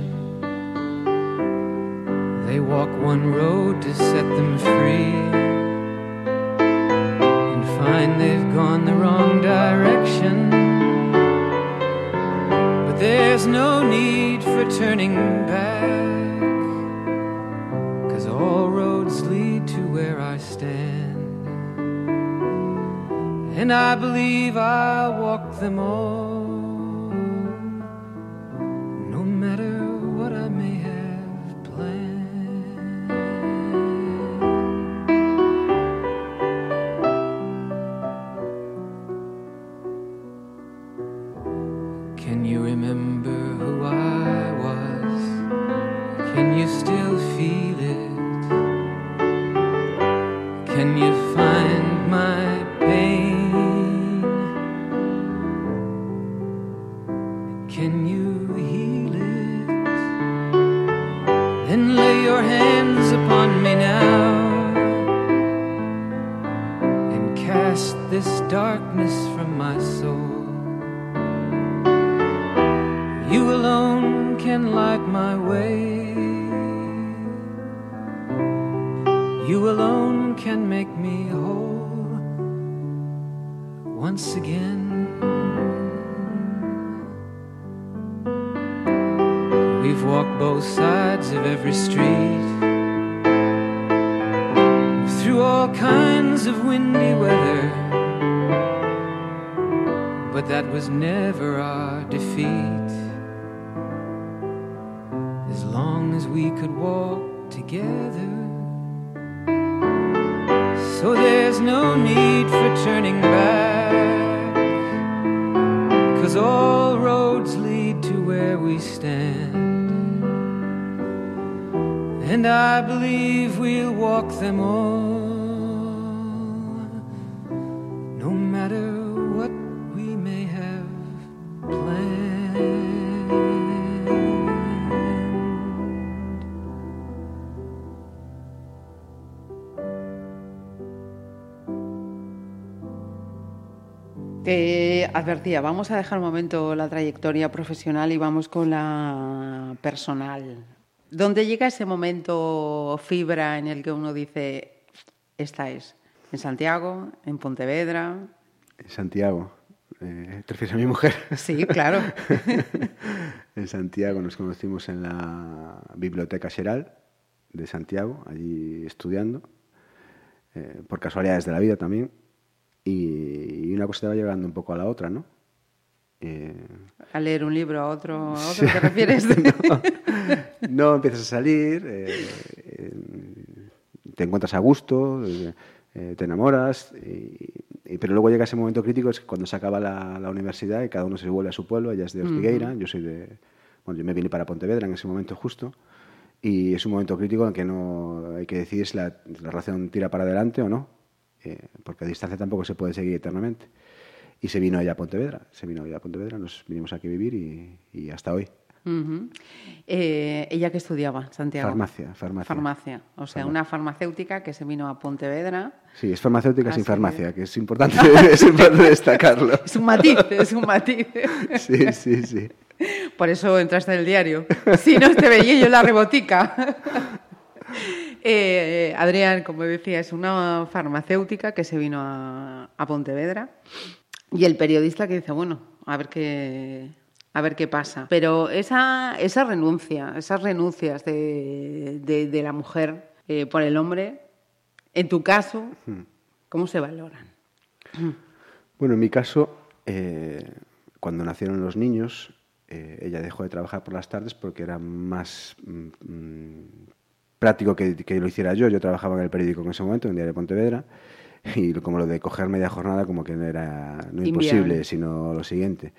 They walk one road to set them free and find they've gone the wrong direction. But there's no need for turning back, cause all roads lead to where I stand. And I believe I'll walk them all advertía, vamos a dejar un momento la trayectoria profesional y vamos con la personal. ¿Dónde llega ese momento fibra en el que uno dice, esta es? ¿En Santiago? ¿En Pontevedra? En Santiago. Eh, ¿Te refieres a mi mujer? Sí, claro. en Santiago nos conocimos en la Biblioteca Xeral de Santiago, allí estudiando, eh, por casualidades de la vida también. Y, una cosa te va llegando un poco a la otra, ¿no? Eh, A leer un libro, a otro, a otro ¿te refieres? no empiezas a salir, eh, eh, te encuentras a gusto, te enamoras, pero luego llega ese momento crítico, es cuando se acaba la, la universidad y cada uno se vuelve a su pueblo, ella es de Ortigueira, yo soy de... Bueno, yo me vine para Pontevedra en ese momento justo, y es un momento crítico en que no hay que decidir si la, la relación tira para adelante o no, eh, porque a distancia tampoco se puede seguir eternamente. Y se vino ella a Pontevedra, se vino ella a Pontevedra, nos vinimos aquí a vivir y, y hasta hoy. Eh, ¿Ella que estudiaba, Santiago? Farmacia, farmacia. Farmacia. O sea, una farmacéutica que se vino a Pontevedra. Sí, es farmacéutica sin farmacia, que es importante, es importante destacarlo. Es un matiz, es un matiz. Sí, sí, sí. Por eso entraste en el diario. Si no, te veía yo en la rebotica. Eh, Adrián, como decía, es una farmacéutica que se vino a, a Pontevedra. Y el periodista que dice, bueno, a ver qué, a ver qué pasa. Pero esa, esa renuncia, esas renuncias de, de- de la mujer eh, por el hombre, en tu caso, ¿cómo se valoran? Bueno, en mi caso, eh, cuando nacieron los niños, eh, ella dejó de trabajar por las tardes porque era más mm, mm, práctico que, que lo hiciera yo. Yo trabajaba en el periódico en ese momento, en el Diario de Pontevedra, y como lo de coger media jornada como que no era no imposible, sino lo siguiente.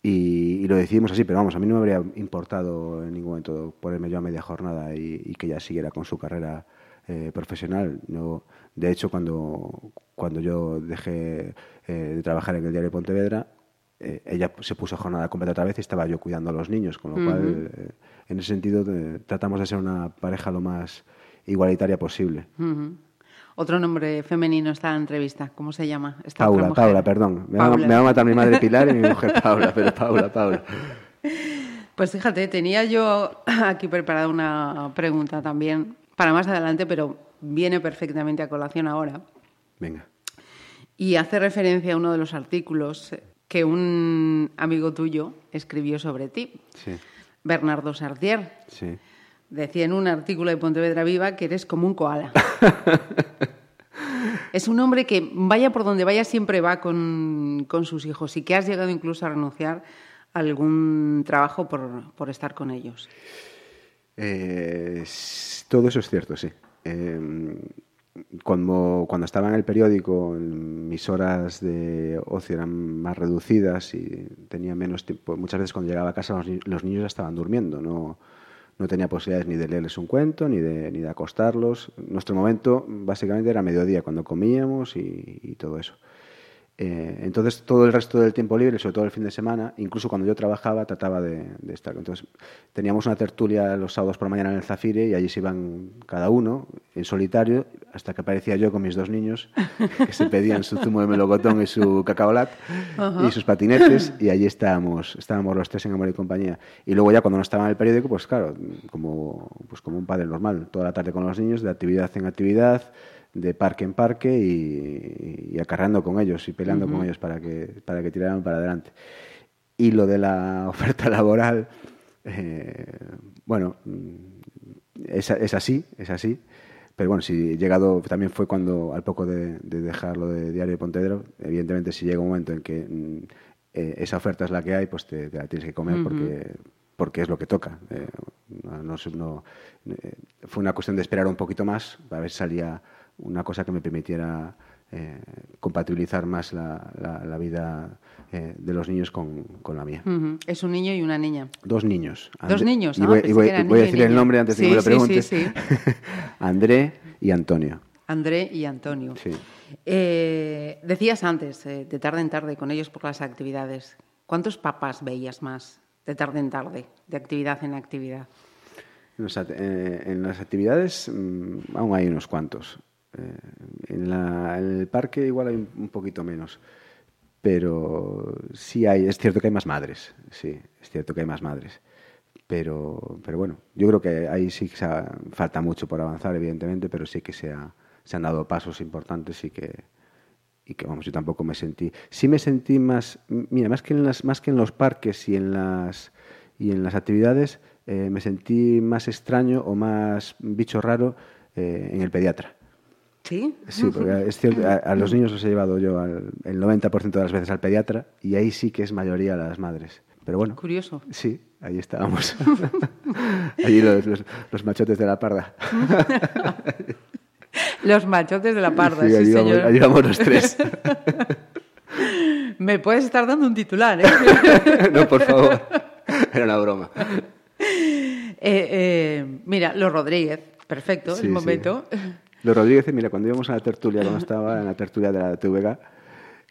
Y, y lo decidimos así, pero vamos, a mí no me habría importado en ningún momento ponerme yo a media jornada y, y que ella siguiera con su carrera eh, profesional. No, de hecho, cuando, cuando yo dejé eh, de trabajar en el diario de Pontevedra, eh, ella se puso a jornada completa otra vez y estaba yo cuidando a los niños, con lo cual, eh, en ese sentido, eh, tratamos de ser una pareja lo más igualitaria posible. Otro nombre femenino está en la entrevista. ¿Cómo se llama? Esta otra Paula, mujer? Paula, perdón. Me, Va, Paula. me va a matar mi madre Pilar y mi mujer Paula, pero Paula, Paula. Pues fíjate, tenía yo aquí preparada una pregunta también para más adelante, pero viene perfectamente a colación ahora. Venga. Y hace referencia a uno de los artículos que un amigo tuyo escribió sobre ti, Sí, Bernardo Sartier. sí. Decía en un artículo de Pontevedra Viva que eres como un koala. es un hombre que, vaya por donde vaya, siempre va con, con sus hijos y que has llegado incluso a renunciar a algún trabajo por, por estar con ellos. Eh, todo eso es cierto, sí. Eh, cuando, cuando estaba en el periódico, mis horas de ocio eran más reducidas y tenía menos tiempo. Muchas veces cuando llegaba a casa los, los niños ya estaban durmiendo, no, no tenía posibilidades ni de leerles un cuento, ni de, ni de acostarlos. Nuestro momento básicamente era mediodía, cuando comíamos y, y todo eso. Eh, entonces, todo el resto del tiempo libre, sobre todo el fin de semana, incluso cuando yo trabajaba, trataba de, de estar. Entonces, teníamos una tertulia los sábados por la mañana en el Zafire y allí se iban cada uno en solitario, hasta que aparecía yo con mis dos niños, que se pedían su zumo de melocotón y su cacaolat y sus patinetes, y allí estábamos, estábamos los tres en amor y compañía. Y luego ya cuando no estaba en el periódico, pues claro, como, pues como un padre normal, toda la tarde con los niños, de actividad en actividad, de parque en parque y, y acarreando con ellos y peleando con ellos para que, para que tiraran para adelante. Y lo de la oferta laboral, eh, bueno, mm, es, es así, es así. Pero bueno, si llegado también fue cuando, al poco de, de dejarlo de Diario de Pontevedra, evidentemente si llega un momento en que mm, eh, esa oferta es la que hay, pues te, te la tienes que comer porque, porque es lo que toca. Eh, no- no sé, no- fue una cuestión de esperar un poquito más para ver si salía una cosa que me permitiera eh, compatibilizar más la, la- la vida eh, de los niños con, con la mía. Es un niño y una niña. Dos niños. Dos niños, Y voy, y voy- a decir el nombre antes de Sí, que me lo preguntes. sí, sí. André y Antonio. André y Antonio. Eh, decías antes, de tarde en tarde, con ellos por las actividades. ¿Cuántos papás veías más de tarde en tarde, de actividad en actividad? En las, at- en las actividades mm, aún hay unos cuantos. Eh, en, la- en el parque igual hay un, poquito menos. Pero sí hay, es cierto que hay más madres. Sí, es cierto que hay más madres. Pero, pero bueno, yo creo que ahí sí que ha- falta mucho por avanzar, evidentemente, pero sí que se, ha- han dado pasos importantes y que, y que vamos, yo tampoco me sentí. Sí me sentí más, mira, más que en las, más que en los parques y en las y en las actividades, eh, me sentí más extraño o más bicho raro eh, en el pediatra. ¿Sí? Sí, porque es cierto, a, a los niños los he llevado yo al- el 90% de las veces al pediatra y ahí sí que es mayoría las madres. Pero bueno, Curioso. sí, ahí estábamos. Allí los, los- los machotes de la parda. Los machotes de la parda, sí, vamos, señor. allí vamos los tres. Me puedes estar dando un titular, ¿eh? no, por favor. Era una broma. Eh, eh, mira, los Rodríguez, perfecto, Sí, el sí. Los Rodríguez, mira, cuando íbamos a la tertulia, cuando estaba en la tertulia de la TVG,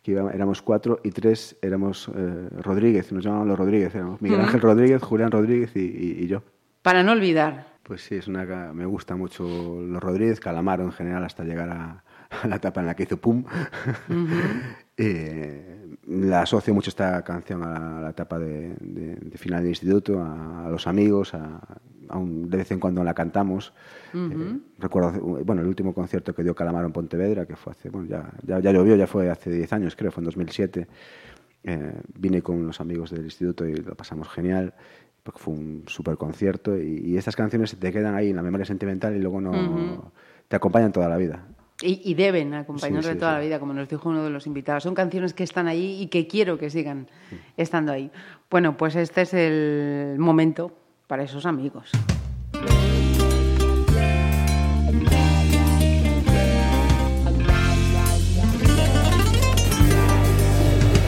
que iba- éramos cuatro y tres éramos eh, Rodríguez, nos llamaban los Rodríguez, éramos Miguel Ángel Rodríguez, Julián Rodríguez y, y- y yo. Para no olvidar. Pues sí, es una me gusta mucho los Rodríguez, Calamaro en general, hasta llegar a, a la etapa en la que hizo Pum. Eh, la asocio mucho esta canción a la, a la etapa de, de- de final de instituto, a, a los amigos, a, aún de vez en cuando la cantamos. Eh, recuerdo, bueno, el último concierto que dio Calamaro en Pontevedra, que fue hace, bueno, ya, ya, ya llovió, ya fue hace 10 años, creo, fue en 2007. Eh, vine con los amigos del instituto y lo pasamos genial, porque fue un súper concierto y, y estas canciones te quedan ahí en la memoria sentimental y luego no te acompañan toda la vida. Y, y deben acompañarnos Sí, sí, de toda sí. la vida, como nos dijo uno de los invitados. Son canciones que están allí y que quiero que sigan estando ahí. Bueno, pues este es el momento para esos amigos.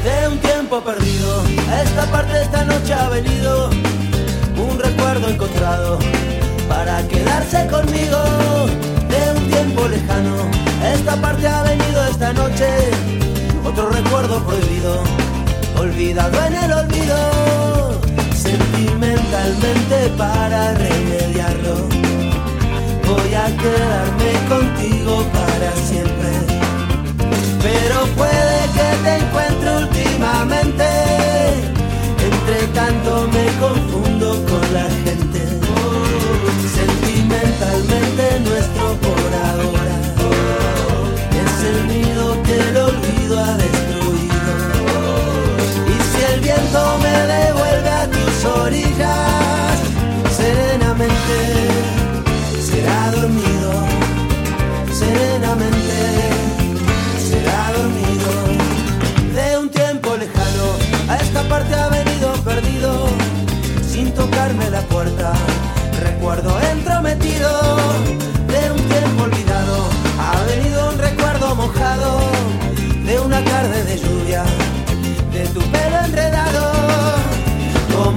de un tiempo perdido. Esta parte esta noche ha venido un recuerdo encontrado para quedarse conmigo. De un tiempo lejano, esta parte ha venido esta noche otro recuerdo prohibido, olvidado en el olvido. Para remediarlo, voy a quedarme contigo para siempre pero puede que te encuentre últimamente. Entre tanto me confundo con la gente. Sentimentalmente nuestro por ahora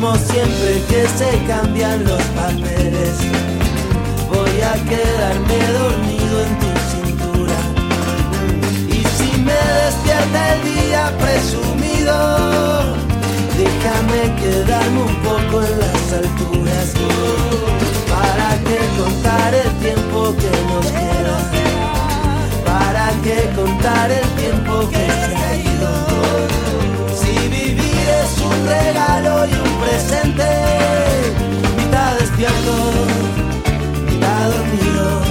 como siempre que se cambian los papeles voy a quedarme dormido en tu cintura y si me despierta el día presumido, déjame quedarme un poco en las alturas. ¿Para qué contar el tiempo que nos queda? ¿Para qué contar el tiempo que se ha ido? Si es un regalo y un presente, mitad despierto, mitad dormido,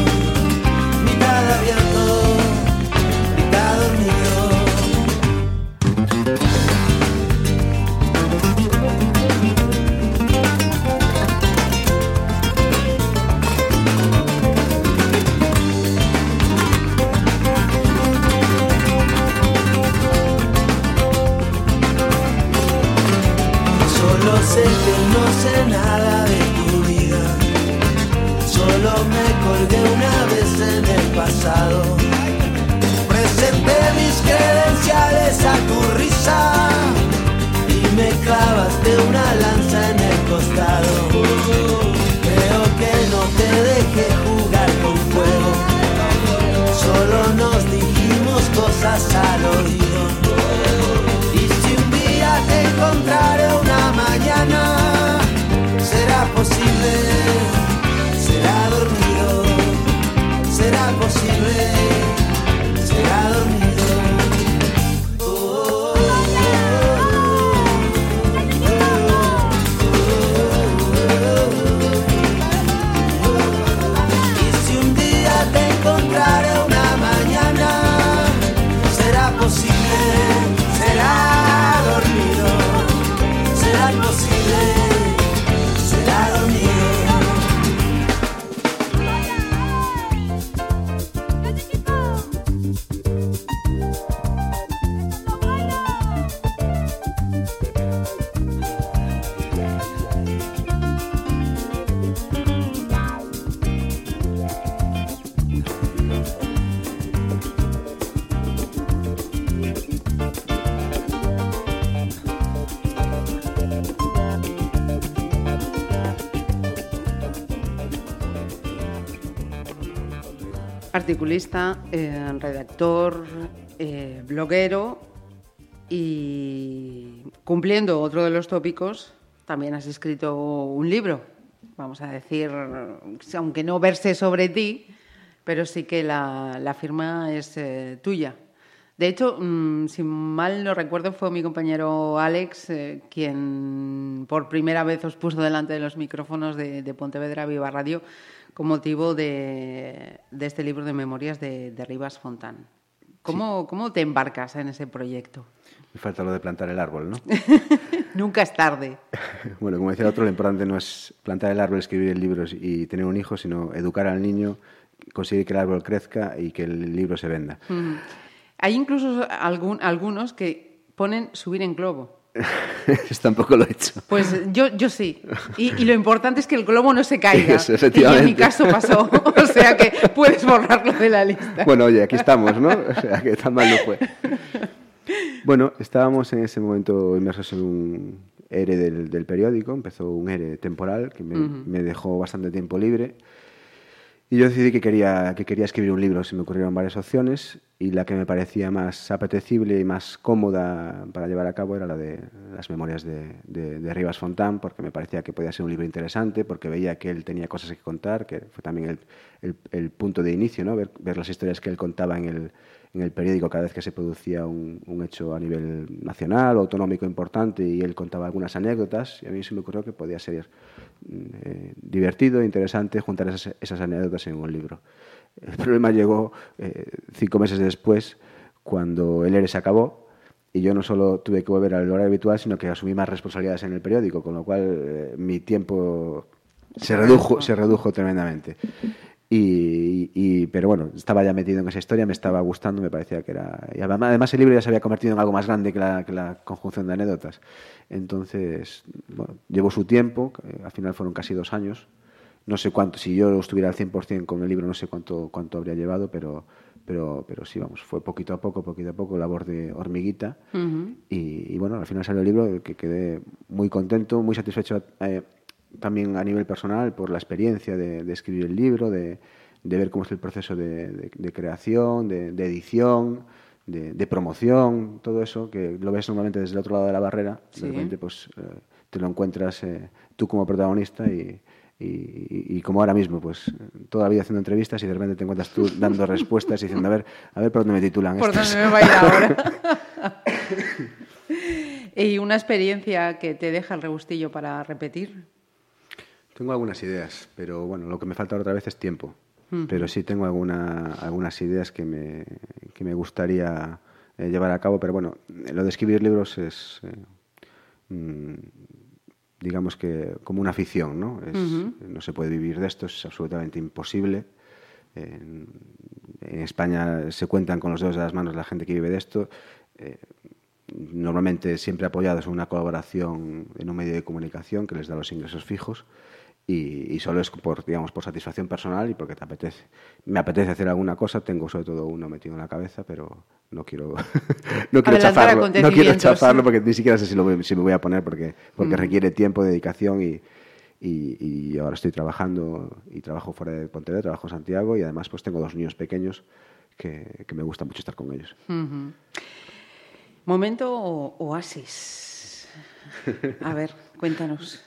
articulista, eh, redactor, eh, bloguero y cumpliendo otro de los tópicos, también has escrito un libro, vamos a decir, aunque no verse sobre ti, pero sí que la, firma es eh, tuya. De hecho, mm, si mal no recuerdo, fue mi compañero Alex quien por primera vez os puso delante de los micrófonos de Pontevedra Viva Radio con motivo de, de este libro de memorias de, de Rivas Fontán. ¿Cómo, ¿Cómo te embarcas en ese proyecto? Me falta lo de plantar el árbol, ¿no? Nunca es tarde. Bueno, como decía el otro, lo importante no es plantar el árbol, escribir el libro y tener un hijo, sino educar al niño, conseguir que el árbol crezca y que el libro se venda. Mm. Hay incluso algún- algunos que ponen subir en globo. Tampoco lo he hecho. Pues yo, yo sí. Y, y lo importante es que el globo no se caiga. Eso, y en mi caso pasó. O sea que puedes borrarlo de la lista. Bueno, oye, aquí estamos, ¿no? O sea, que tan mal no fue. Bueno, estábamos en ese momento inmersos en un ERE del, del periódico, empezó un ERE temporal que me, me dejó bastante tiempo libre y yo decidí que quería, que quería escribir un libro, se me ocurrieron varias opciones y la que me parecía más apetecible y más cómoda para llevar a cabo era la de las memorias de, de, Rivas Fontán, porque me parecía que podía ser un libro interesante, porque veía que él tenía cosas que contar, que fue también el, el- el punto de inicio, ¿no? ver, ver las historias que él contaba en el, en el periódico cada vez que se producía un, un hecho a nivel nacional o autonómico importante y él contaba algunas anécdotas y a mí se me ocurrió que podía ser eh, divertido, interesante juntar esas, esas anécdotas en un libro. El problema llegó eh, cinco meses después, cuando el ERE se acabó, y yo no solo tuve que volver al horario habitual, sino que asumí más responsabilidades en el periódico, con lo cual eh, mi tiempo se redujo, se redujo tremendamente. Y, y- pero bueno, estaba ya metido en esa historia, me estaba gustando, me parecía que era... Y además, el libro ya se había convertido en algo más grande que la, que la conjunción de anécdotas. Entonces, bueno, llevó su tiempo, que al final fueron casi dos años. No sé cuánto, si yo estuviera al 100% con el libro, no sé cuánto, cuánto habría llevado, pero, pero, pero sí, vamos, fue poquito a poco, poquito a poco, labor de hormiguita. y, y bueno, al final salió el libro que quedé muy contento, muy satisfecho eh, también a nivel personal por la experiencia de, de escribir el libro, de, de ver cómo es el proceso de, creación, de, edición, de, promoción, todo eso, que lo ves normalmente desde el otro lado de la barrera, Sí. de repente pues eh, te lo encuentras eh, tú como protagonista y, y- y como ahora mismo, pues toda la vida haciendo entrevistas y de repente te encuentras tú dando respuestas y diciendo, a ver, a ver por dónde me titulan ¿Por estos". dónde me va a ir ahora? ¿Y una experiencia que te deja el rebustillo para repetir? Tengo algunas ideas, pero bueno, lo que me falta otra vez es tiempo. Pero sí tengo alguna, algunas ideas que me, que me gustaría eh, llevar a cabo, pero bueno, lo de escribir libros es, eh, mm, digamos que como una afición, ¿no? Es- No se puede vivir de esto, es absolutamente imposible. En, en España se cuentan con los dedos de las manos la gente que vive de esto. Eh, normalmente siempre apoyados en una colaboración en un medio de comunicación que les da los ingresos fijos y, y solo es por digamos por satisfacción personal y porque te apetece me apetece hacer alguna cosa tengo sobre todo uno metido en la cabeza pero no quiero no quiero chafarlo no quiero chafarlo porque ni siquiera sé si, lo voy, si me voy a poner porque porque requiere tiempo dedicación y y, y ahora estoy trabajando y trabajo fuera de Pontevedra, trabajo en Santiago y además pues tengo dos niños pequeños que, que me gusta mucho estar con ellos. Momento o- oasis. A ver, cuéntanos.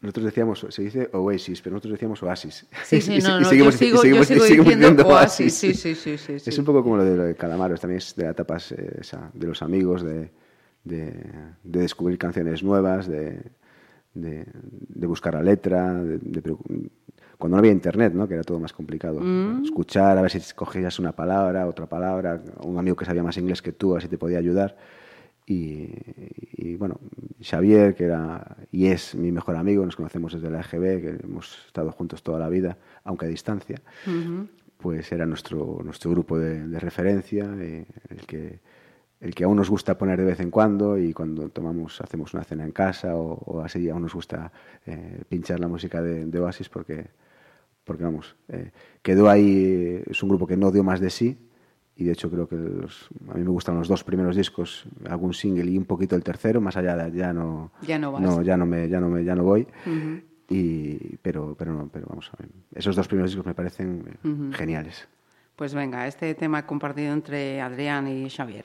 Nosotros decíamos, se dice Oasis, pero nosotros decíamos Oasis. Sí, sí, Y- no, y no, seguimos- yo sigo, sigo diciendo diciendo oasis. Sí, sí, sí. Es un poco como lo de, Calamaros, también es de la etapa eh, esa, de los amigos, de, de, de descubrir canciones nuevas, de, de, de buscar la letra, de- cuando no había internet, ¿no? que era todo más complicado. Mm. Escuchar, a ver si cogías una palabra, otra palabra, un amigo que sabía más inglés que tú, a ver si te podía ayudar. Y, y, bueno, Xavier, que era y es mi mejor amigo, nos conocemos desde la EGB, que hemos estado juntos toda la vida, aunque a distancia, pues era nuestro, nuestro grupo de, de referencia, eh, el, que, el que aún nos gusta poner de vez en cuando y cuando tomamos, hacemos una cena en casa o, o así, aún nos gusta eh, pinchar la música de, de Oasis porque, porque vamos, eh, quedó ahí, es un grupo que no dio más de sí, y de hecho creo que los- a mí me gustan los dos primeros discos, algún single y un poquito el tercero, más allá de ya no Ya no vas. ya no me ya no me ya no voy. y, pero pero no, pero vamos a ver. Esos dos primeros discos me parecen eh, geniales. Pues venga, este tema compartido entre Adrián y Xavier.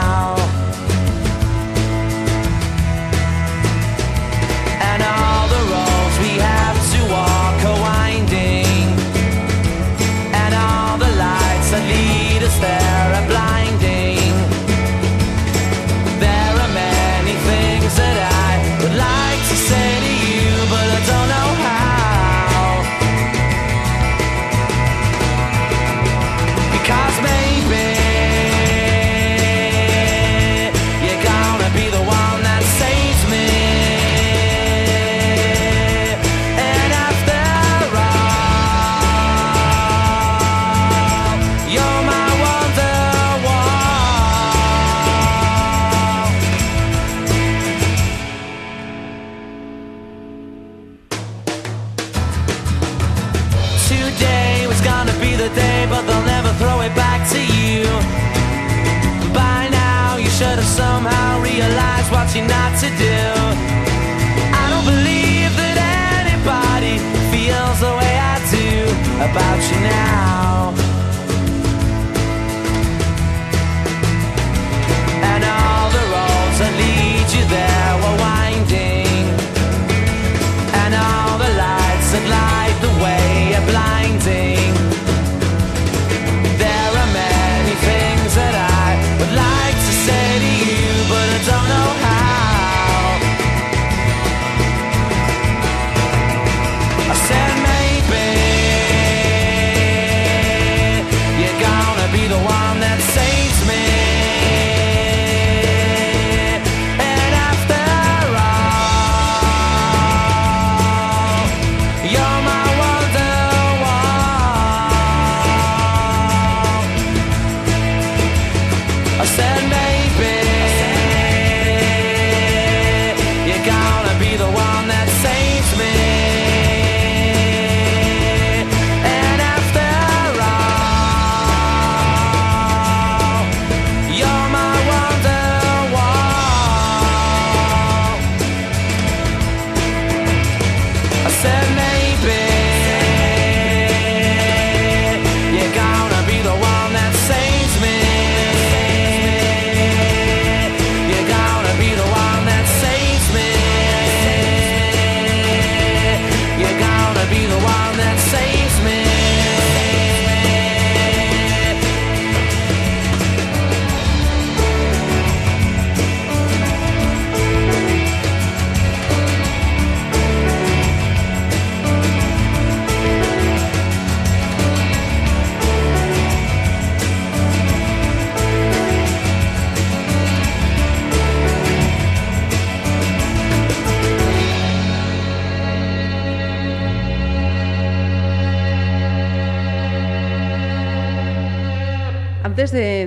You're not to do. I don't believe that anybody feels the way I do about you now.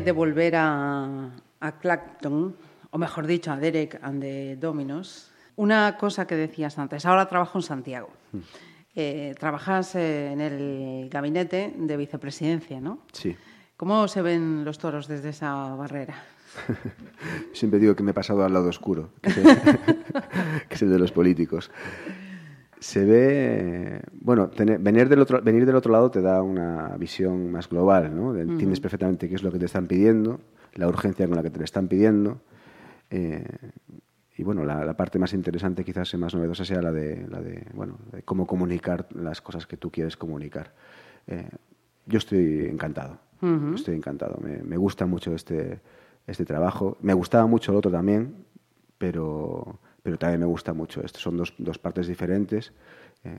Antes de, volver a, a Clacton, o mejor dicho, a Derek and the Dominos, una cosa que decías antes, ahora trabajo en Santiago. Eh, trabajas eh, en el gabinete de vicepresidencia, ¿no? Sí. ¿Cómo se ven los toros desde esa barrera? Siempre digo que me he pasado al lado oscuro, que es el de los políticos. Se ve, bueno, tener- venir, del otro, venir del otro lado te da una visión más global, ¿no? De- Entiendes perfectamente qué es lo que te están pidiendo, la urgencia con la que te lo están pidiendo. eh, y bueno, la, la parte más interesante, quizás más novedosa, sea la de, la de, bueno, de cómo comunicar las cosas que tú quieres comunicar. Eh, yo estoy encantado. Estoy encantado. Me, me gusta mucho este, este trabajo. Me gustaba mucho el otro también, pero, pero también me gusta mucho esto. Son dos, dos partes diferentes. Eh,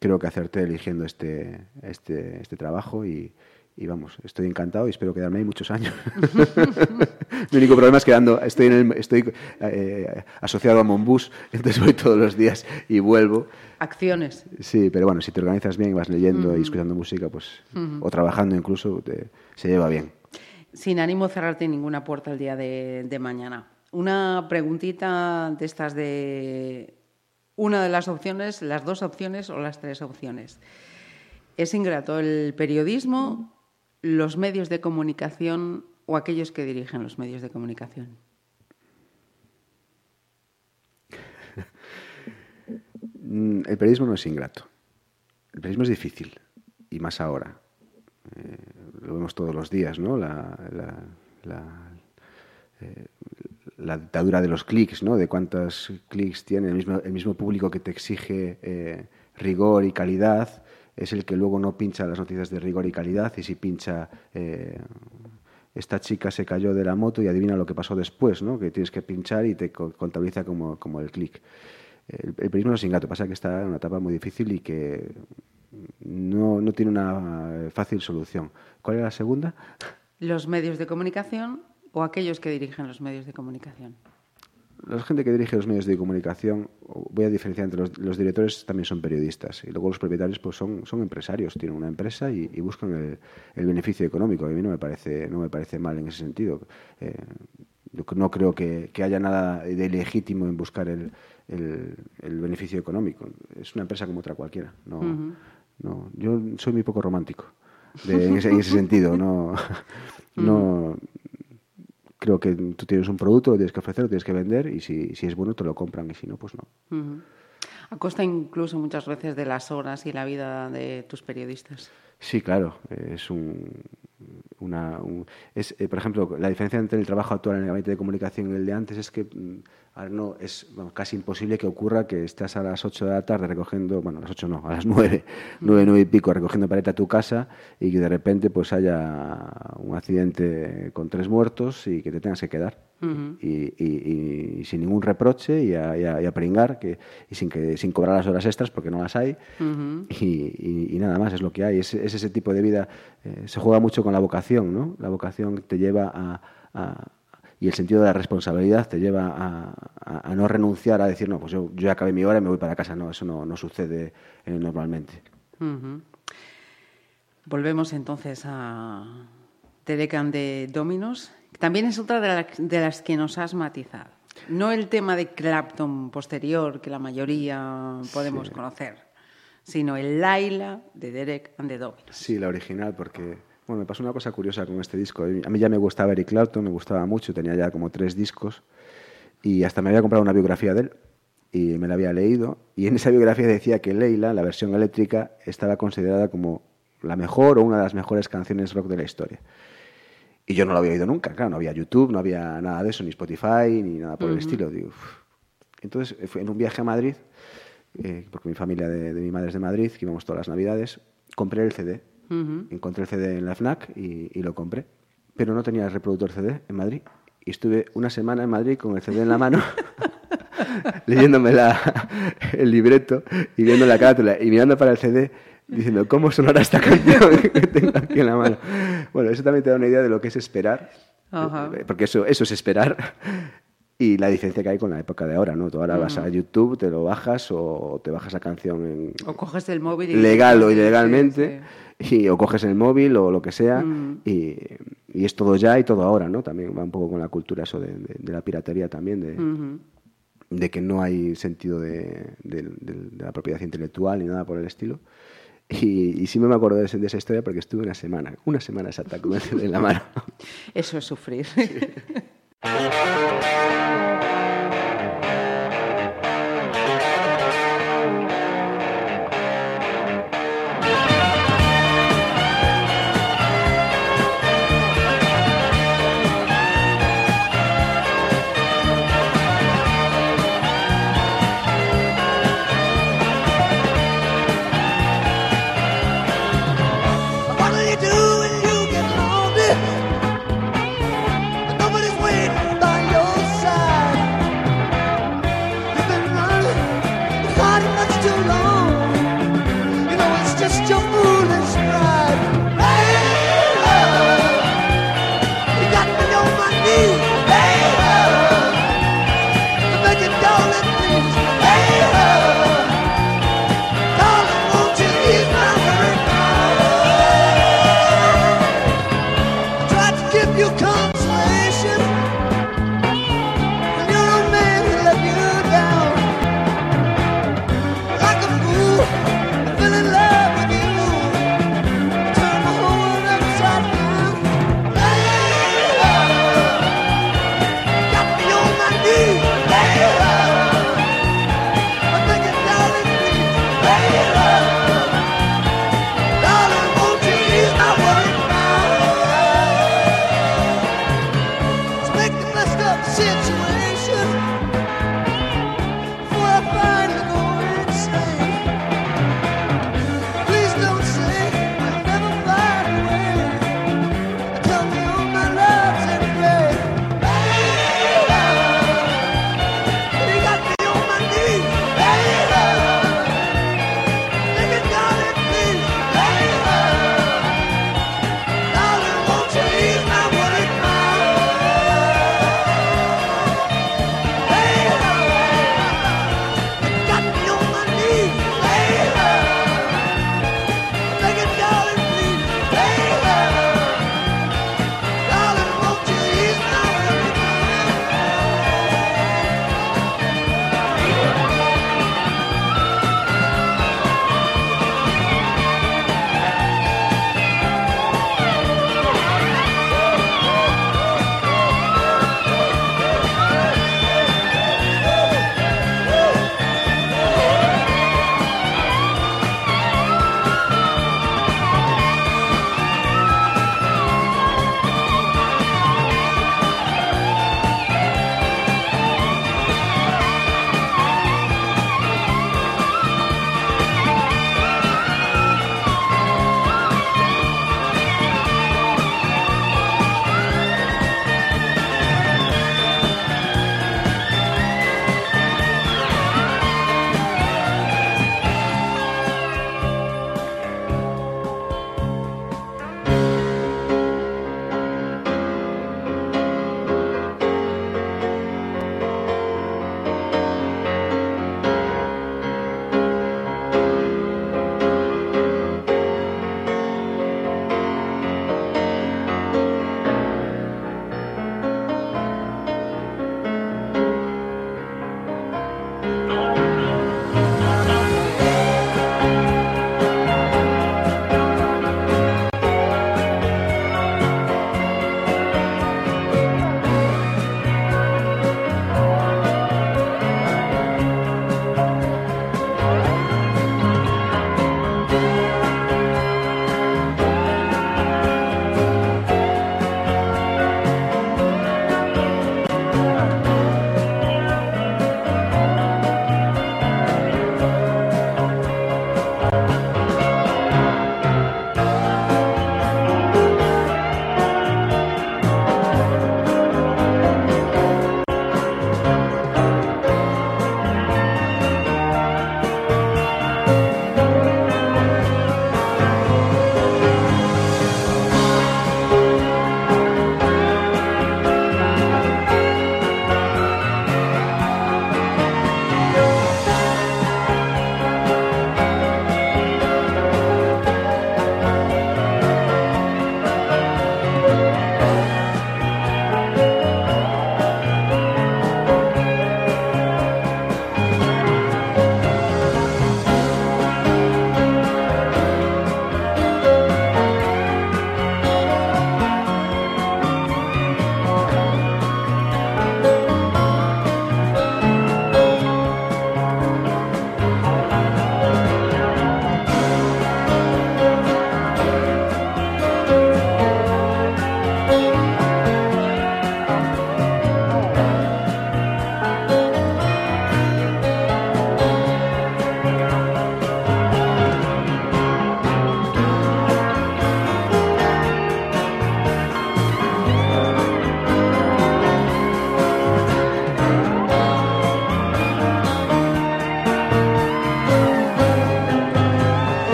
creo que acerté eligiendo este, este, este trabajo y, y vamos, estoy encantado y espero quedarme ahí muchos años. Mi único problema es que ando- estoy, en el- estoy eh, asociado a Monbus, entonces voy todos los días y vuelvo. Acciones. Sí, pero bueno, si te organizas bien y vas leyendo y escuchando música, pues, o trabajando incluso, te- se lleva bien. Sin ánimo de cerrarte ninguna puerta el día de, de mañana. Una preguntita de estas de una de las opciones, las dos opciones o las tres opciones. ¿Es ingrato el periodismo, los medios de comunicación o aquellos que dirigen los medios de comunicación? El periodismo no es ingrato. El periodismo es difícil, y más ahora. Eh, lo vemos todos los días, ¿no? La- eh, la dictadura de los clics, ¿no? De cuántos clics tiene el mismo, el mismo público que te exige eh, rigor y calidad es el que luego no pincha las noticias de rigor y calidad y si pincha eh, esta chica se cayó de la moto y adivina lo que pasó después, ¿no? Que tienes que pinchar y te co- contabiliza como, como el clic. El, el periodismo no es ingrato, pasa que está en una etapa muy difícil y que no, no tiene una fácil solución. ¿Cuál era la segunda? ¿Los medios de comunicación o aquellos que dirigen los medios de comunicación? La gente que dirige los medios de comunicación, voy a diferenciar entre los, los directores, también son periodistas y luego los propietarios pues son, son empresarios, tienen una empresa y, y buscan el, el beneficio económico. A mí no me parece, no me parece mal en ese sentido. Eh, yo no creo que, que haya nada de legítimo en buscar el, el- el beneficio económico. Es una empresa como otra cualquiera. No, no, yo soy muy poco romántico de- en, ese, en ese sentido. No, no, creo que tú tienes un producto, lo tienes que ofrecer, lo tienes que vender y si, si es bueno te lo compran y si no, pues no. A costa incluso muchas veces de las horas y la vida de tus periodistas. Sí, claro, es un, una, un- es, eh, por ejemplo, la diferencia entre el trabajo actual en el gabinete de comunicación y el de antes es que mm, ahora no es casi imposible que ocurra que estás a las 8 de la tarde recogiendo, bueno, a las 8 no, a las 9, 9, 9 y pico recogiendo paleta a tu casa y que de repente pues haya un accidente con tres muertos y que te tengas que quedar. y, y- y sin ningún reproche y a, y a- y a pringar que, y sin, que, sin cobrar las horas extras porque no las hay y, y- y nada más es lo que hay. Es, es ese tipo de vida. eh, se juega mucho con la vocación, ¿no? La vocación te lleva a, a- y el sentido de la responsabilidad te lleva a, a- a no renunciar a decir, no, pues yo, yo ya acabé mi hora y me voy para casa. No, eso no, no sucede eh, normalmente. Volvemos entonces a The Decan de Dominos. También es otra de, la- de las que nos has matizado. No el tema de Clapton posterior, que la mayoría podemos conocer, sino el Laila de Derek and the Dominos. Sí, la original, porque bueno, me pasó una cosa curiosa con este disco. A mí ya me gustaba Eric Clapton, me gustaba mucho, tenía ya como tres discos y hasta me había comprado una biografía de él y me la había leído y en esa biografía decía que Leila, la versión eléctrica, estaba considerada como la mejor o una de las mejores canciones rock de la historia. Y yo no lo había oído nunca, claro, no había YouTube, no había nada de eso, ni Spotify, ni nada por el estilo. Digo. Entonces, en un viaje a Madrid, eh, porque mi familia de, de mi madre es de Madrid, que íbamos todas las navidades, compré el CD. Encontré el CD en la FNAC y, y lo compré. Pero no tenía el reproductor CD en Madrid. Y estuve una semana en Madrid con el CD en la mano, leyéndome la- el libreto y viendo la carátula y mirando para el CD diciendo, ¿cómo sonará esta canción que tengo aquí en la mano? Bueno, eso también te da una idea de lo que es esperar, Ajá. eh, porque eso, eso es esperar. Y la diferencia que hay con la época de ahora, ¿no? Tú ahora vas a YouTube, te lo bajas o te bajas la canción en, O coges el móvil y... legal o Sí, ilegalmente, sí. Y, o coges el móvil o lo que sea, Mm. y, y es todo ya y todo ahora, ¿no? También va un poco con la cultura eso de, de- de la piratería también, de, Ujú. de que no hay sentido de, la propiedad intelectual ni nada por el estilo. Y, y sí me acuerdo de, de esa historia porque estuve una semana, una semana exacta con en la mano. Eso es sufrir. What'll Música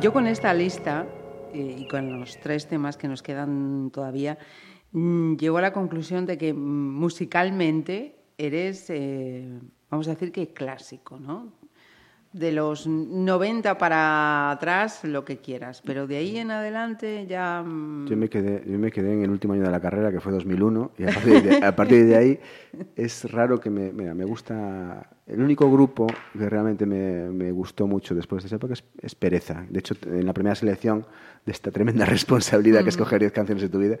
Yo con esta lista eh, y con los tres temas que nos quedan todavía, mm, llego a la conclusión de que mm, musicalmente eres, eh, vamos a decir que clásico, ¿no? De los 90 para atrás, lo que quieras, pero de ahí en adelante ya... mm, Yo me, quedé, yo me quedé en el último año de la carrera, que fue 2001, y a partir de, a partir de ahí es raro que me... Mira, me gusta... El único grupo que realmente me, me gustó mucho después de esa época es, es Pereza. De hecho, en la primera selección de esta tremenda responsabilidad que escoger 10 canciones de tu vida,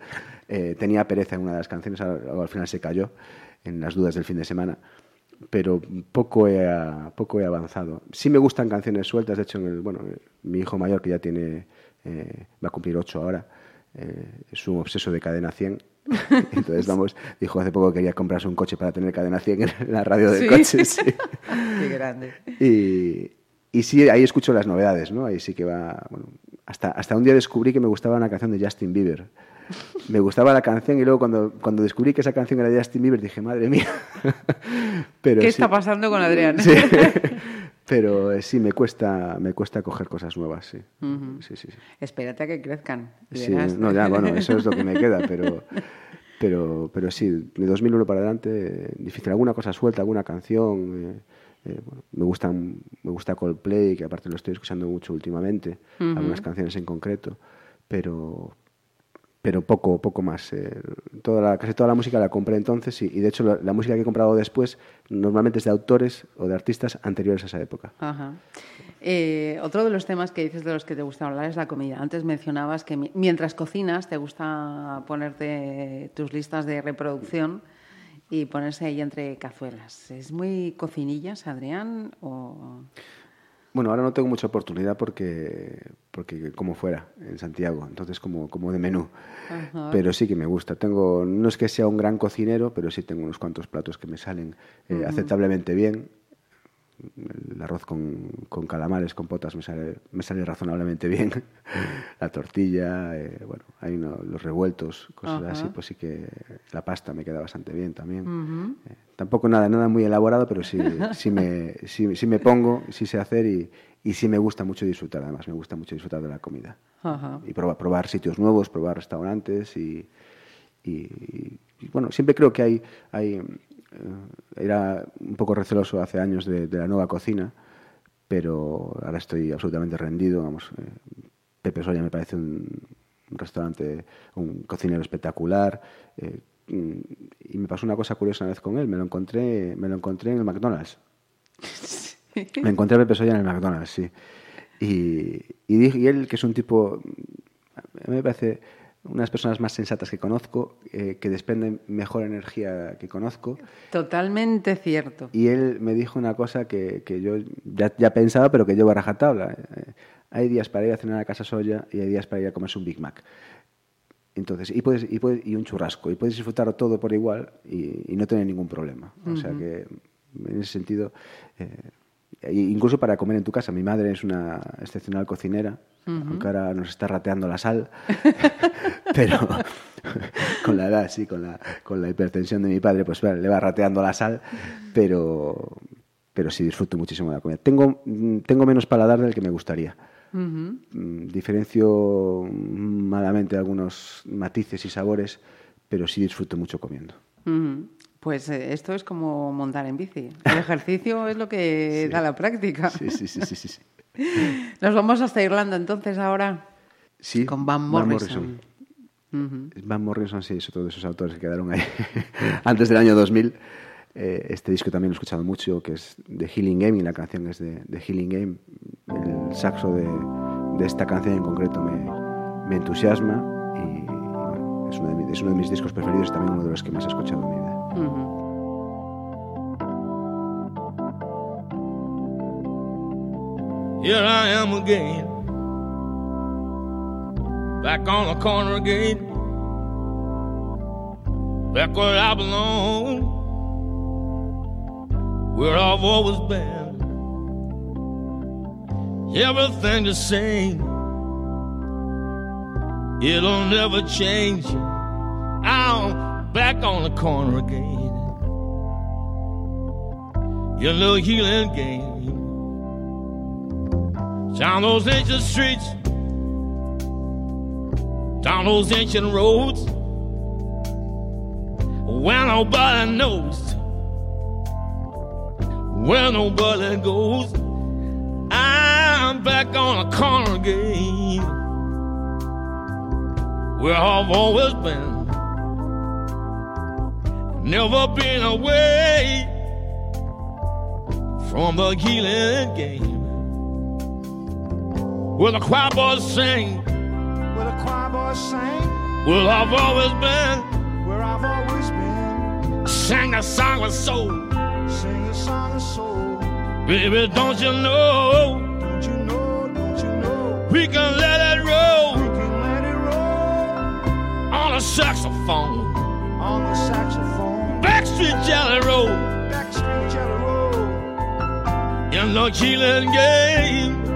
eh, tenía Pereza en una de las canciones, al, al final se cayó en las dudas del fin de semana pero poco he, poco he avanzado. Sí me gustan canciones sueltas, de hecho, en el, bueno, mi hijo mayor, que ya tiene, eh, va a cumplir ocho ahora, eh, es un obseso de cadena 100. Entonces, vamos, dijo hace poco que quería comprarse un coche para tener cadena 100 en la radio del Sí. coche. sí. Qué grande. Y, y sí, ahí escucho las novedades, ¿no? Ahí sí que va... Bueno, hasta, hasta un día descubrí que me gustaba una canción de Justin Bieber. Me gustaba la canción y luego cuando, cuando descubrí que esa canción era de Justin Bieber dije, madre mía. Pero ¿Qué sí- está pasando con Adrián? Sí. Pero sí, me cuesta, me cuesta coger cosas nuevas, sí. Sí, sí, sí. Espérate a que crezcan. Sí, no, ya, bueno, eso es lo que me queda, pero, pero, pero sí, de 2001 para adelante, difícil. Alguna cosa suelta, alguna canción. eh, eh, bueno, me, gustan, me gusta Coldplay, que aparte lo estoy escuchando mucho últimamente, algunas canciones en concreto, pero, pero poco, poco más. eh, toda la, casi toda la música la compré entonces y, de hecho la, música que he comprado después normalmente es de autores o de artistas anteriores a esa época. Eh, otro de los temas que dices de los que te gusta hablar es la comida. Antes mencionabas que mi- mientras cocinas te gusta ponerte tus listas de reproducción y ponerse ahí entre cazuelas. ¿Es muy cocinillas, Adrián? O... Bueno, ahora no tengo mucha oportunidad porque, porque como fuera, en Santiago, entonces como, como de menú. Ajá. Pero sí que me gusta. Tengo, no es que sea un gran cocinero, pero sí tengo unos cuantos platos que me salen eh, aceptablemente bien. El arroz con, con calamares, con potas, me sale, me sale razonablemente bien. la tortilla, eh, bueno, hay uno- los revueltos, cosas Ajá. así, pues sí que la pasta me queda bastante bien también. Eh, tampoco nada, nada muy elaborado, pero sí, sí, me, sí, sí me pongo, sí sé hacer y, y sí me gusta mucho disfrutar, además, me gusta mucho disfrutar de la comida. Ajá. Y probar, probar sitios nuevos, probar restaurantes y, y- y, bueno, siempre creo que hay, hay era un poco receloso hace años de, de la nueva cocina, pero ahora estoy absolutamente rendido, vamos, eh, Pepe Soria me parece un, un restaurante, un cocinero espectacular. eh, mm, y me pasó una cosa curiosa una vez con él, me lo encontré, me lo encontré en el McDonald's. Me encontré a Pepe Soya en el McDonald's, sí. Y, y, dije- y él, que es un tipo, me parece una de las personas más sensatas que conozco, eh, que desprende mejor energía que conozco. Totalmente cierto. Y él me dijo una cosa que, que yo ya, ya pensaba, pero que llevo a rajatabla. Eh, hay días para ir a cenar a casa Soya y hay días para ir a comerse un Big Mac. Entonces, y, puedes, y, puedes- y un churrasco. Y puedes disfrutar todo por igual y, y no tener ningún problema. O sea que, en ese sentido, eh, incluso para comer en tu casa. Mi madre es una excepcional cocinera, aunque ahora nos está rateando la sal. pero con la edad, sí, con la, con la hipertensión de mi padre, pues le va rateando la sal. Pero, pero sí disfruto muchísimo de la comida. Tengo, mm, tengo menos paladar del que me gustaría. Mm, Diferencio malamente algunos matices y sabores, pero sí disfruto mucho comiendo. Ujú. Pues eh, esto es como montar en bici. El ejercicio es lo que da la práctica. Sí, sí, sí, sí, sí. Nos vamos hasta Irlanda entonces ahora Sí, con Van Morrison. Ujú. Van Morrison, sí, es otro de esos autores que quedaron ahí antes del año 2000. Eh, este disco también lo he escuchado mucho, que es de Healing Game, y la canción es de, de Healing Game. El saxo de, de esta canción en concreto me, me entusiasma y bueno, es, uno de es uno de mis discos preferidos y también uno de los que más he escuchado en mi vida. Ujú. Here I am again, back on the corner again, back where I belong, where I've always been. Everything the same, it'll never change. I'm back on the corner again. Your little healing game. down those ancient streets, down those ancient roads, where nobody knows, where nobody goes. I'm back on the corner again, where I've always been. Never been away from the healing game. Where the choir boys sing, Where the choir boys sing, well, I've always been. where I've always been. Sang a song with soul. Sing a song of soul. Baby, don't you know Don't you know, don't you know? we can let it roll We can let it roll on a saxophone. on the saxophone. Backstreet Jelly Roll Backstreet Jelly Roll. in the healing game.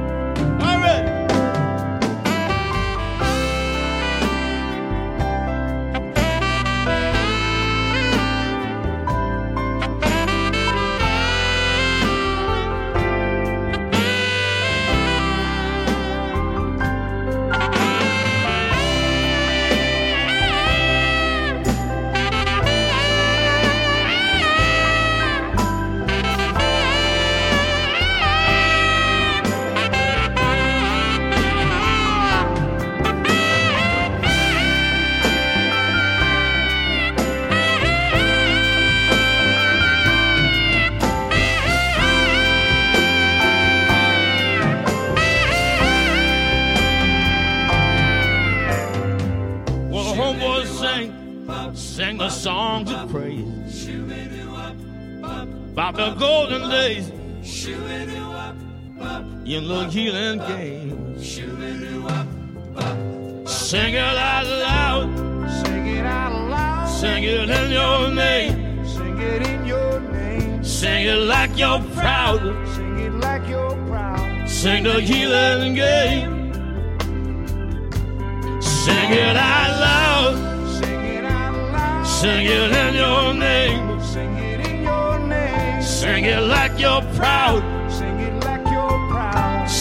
In the healing game. Sing it out loud, Sing it out loud. sing it in your name, Sing it in your name. sing it like you're proud, Sing it like you're proud. sing the healing game. Sing it out loud, Sing it out loud. sing it in your name, Sing it in your name. sing it like you're proud.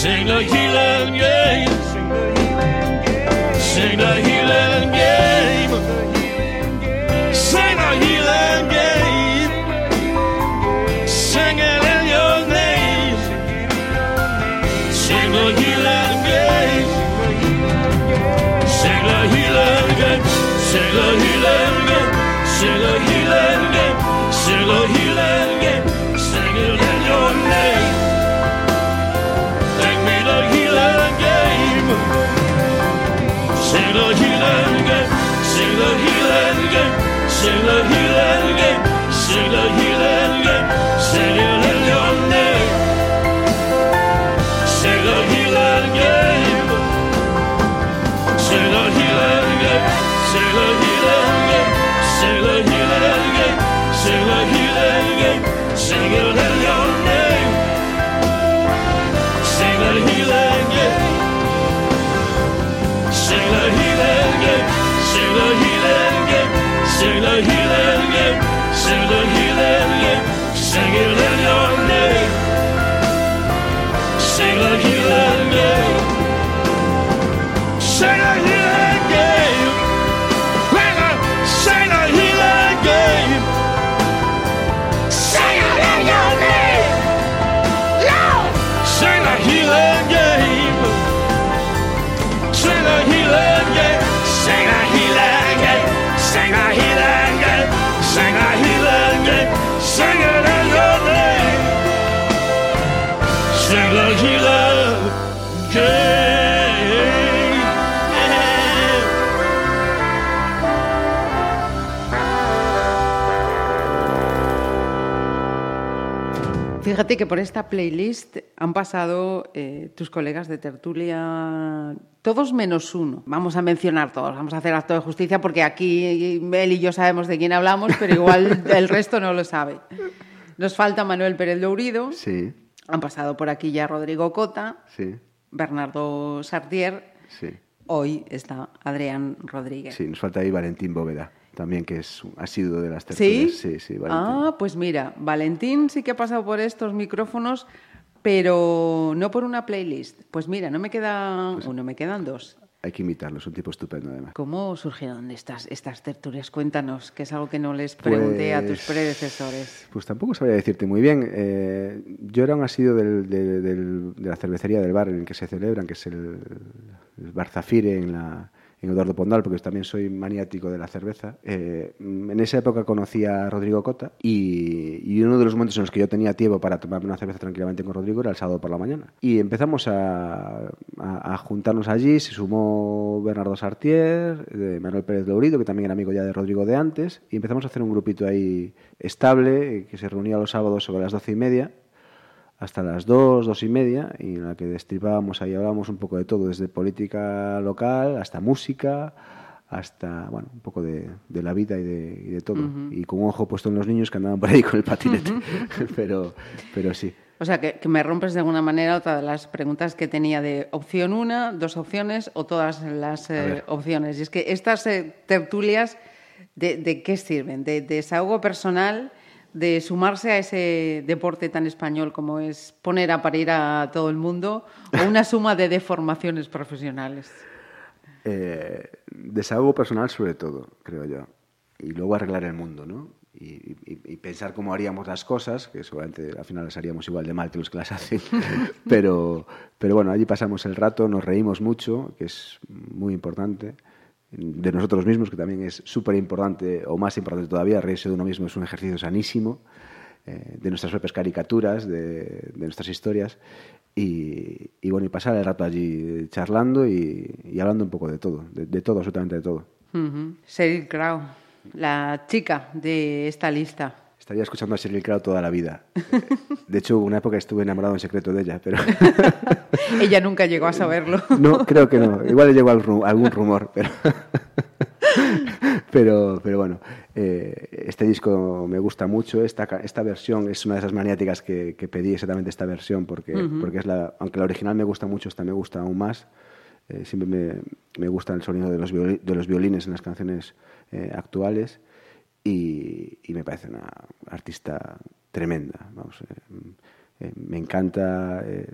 Sing the healing game. Sing the healing game. Sing the healing game. Sing it in your name. Sing the healing game. Sing the healing game. Sing the healing game. Sing the healing game. Sing the healing the healing game, sing the healing game, sing the healing game, sing the healing. game, the healing game, sing the healing Fíjate que por esta playlist han pasado eh, tus colegas de tertulia, todos menos uno. Vamos a mencionar todos, vamos a hacer acto de justicia porque aquí él y yo sabemos de quién hablamos, pero igual el resto no lo sabe. Nos falta Manuel Pérez Lourido, Sí, han pasado por aquí ya Rodrigo Cota, sí, Bernardo Sartier, sí. hoy está Adrián Rodríguez. Sí, nos falta ahí Valentín Bóveda, también que es un asiduo de las ¿Sí? tertulias. Sí, sí, Valentín. Ah, pues mira, Valentín sí que ha pasado por estos micrófonos, pero no por una playlist. Pues mira, no me queda uno, me quedan dos. Hay que imitarlo, es un tipo estupendo además. ¿Cómo surgieron estas, estas tertulias? Cuéntanos, que es algo que no les pregunté a tus Pues- predecesores. Pues tampoco sabría decirte muy bien. Eh, yo era un asido del- de, del- de la cervecería del bar en el que se celebran, que es el, el Bar Zafire en, la, en Eduardo Pondal, porque también soy maniático de la cerveza. Eh, en esa época conocí a Rodrigo Cota y, uno de los momentos en los que yo tenía tiempo para tomarme una cerveza tranquilamente con Rodrigo era el sábado por la mañana. Y empezamos a, a- a juntarnos allí, se sumó Bernardo Sartier, de Manuel Pérez Lourido, que también era amigo ya de Rodrigo de antes, y empezamos a hacer un grupito ahí estable, eh, que se reunía los sábados sobre las doce y media, hasta las dos, dos y media, y en la que destripábamos ahí, hablábamos un poco de todo, desde política local hasta música, hasta, bueno, un poco de, de la vida y de, y de todo. Y con un ojo puesto en los niños que andaban por ahí con el patinete. pero, pero sí. O sea, que, que me rompes de alguna manera otra de las preguntas que tenía de opción una, dos opciones o todas las eh, opciones. Y es que estas eh, tertulias, de, de qué sirven? ¿De, de desahogo personal? ¿De sumarse a ese deporte tan español como es poner a parir a todo el mundo? ¿O una suma de deformaciones profesionales? Eh, desahogo personal sobre todo, creo yo. Y luego arreglar el mundo, ¿no? Y, y- y pensar cómo haríamos las cosas, que seguramente al final las haríamos igual de mal que los que las hacen. pero, pero bueno, allí pasamos el rato, nos reímos mucho, que es muy importante. De nosotros mismos, que también es súper importante, o más importante todavía, reírse de uno mismo es un ejercicio sanísimo. eh, de nuestras propias caricaturas, de, nuestras historias. Y, bueno, y pasar el rato allí charlando y, hablando un poco de todo, de, todo, absolutamente de todo. Ujú. Sheryl Crow, la chica de esta lista. Estaría escuchando a Sheryl Crow toda la vida. De hecho, una época estuve enamorado en secreto de ella, pero Ella nunca llegó a saberlo. no, creo que no. Igual le llegó algún, rumor, pero, pero, pero bueno, eh, este disco me gusta mucho. Esta, esta versión es una de esas maniáticas que, que pedí exactamente esta versión, porque, porque es la, aunque la original me gusta mucho, esta me gusta aún más. Eh, siempre me, me gusta el sonido de los, de los violines en las canciones eh, actuales y, y me parece una artista tremenda. Vamos, eh, eh, me encanta, eh,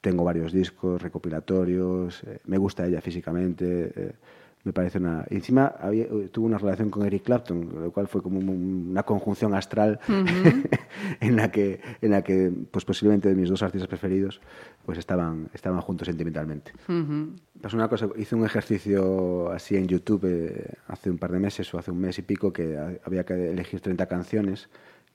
tengo varios discos recopilatorios, me gusta ella físicamente, me parece una... encima había, tuvo una relación con Eric Clapton, lo cual fue como un- una conjunción astral en la que, en la que pues posiblemente mis dos artistas preferidos pues estaban, estaban juntos sentimentalmente. Pasó una cosa, hice un ejercicio así en YouTube eh, hace un par de meses o hace un mes y pico que ha- había que elegir 30 canciones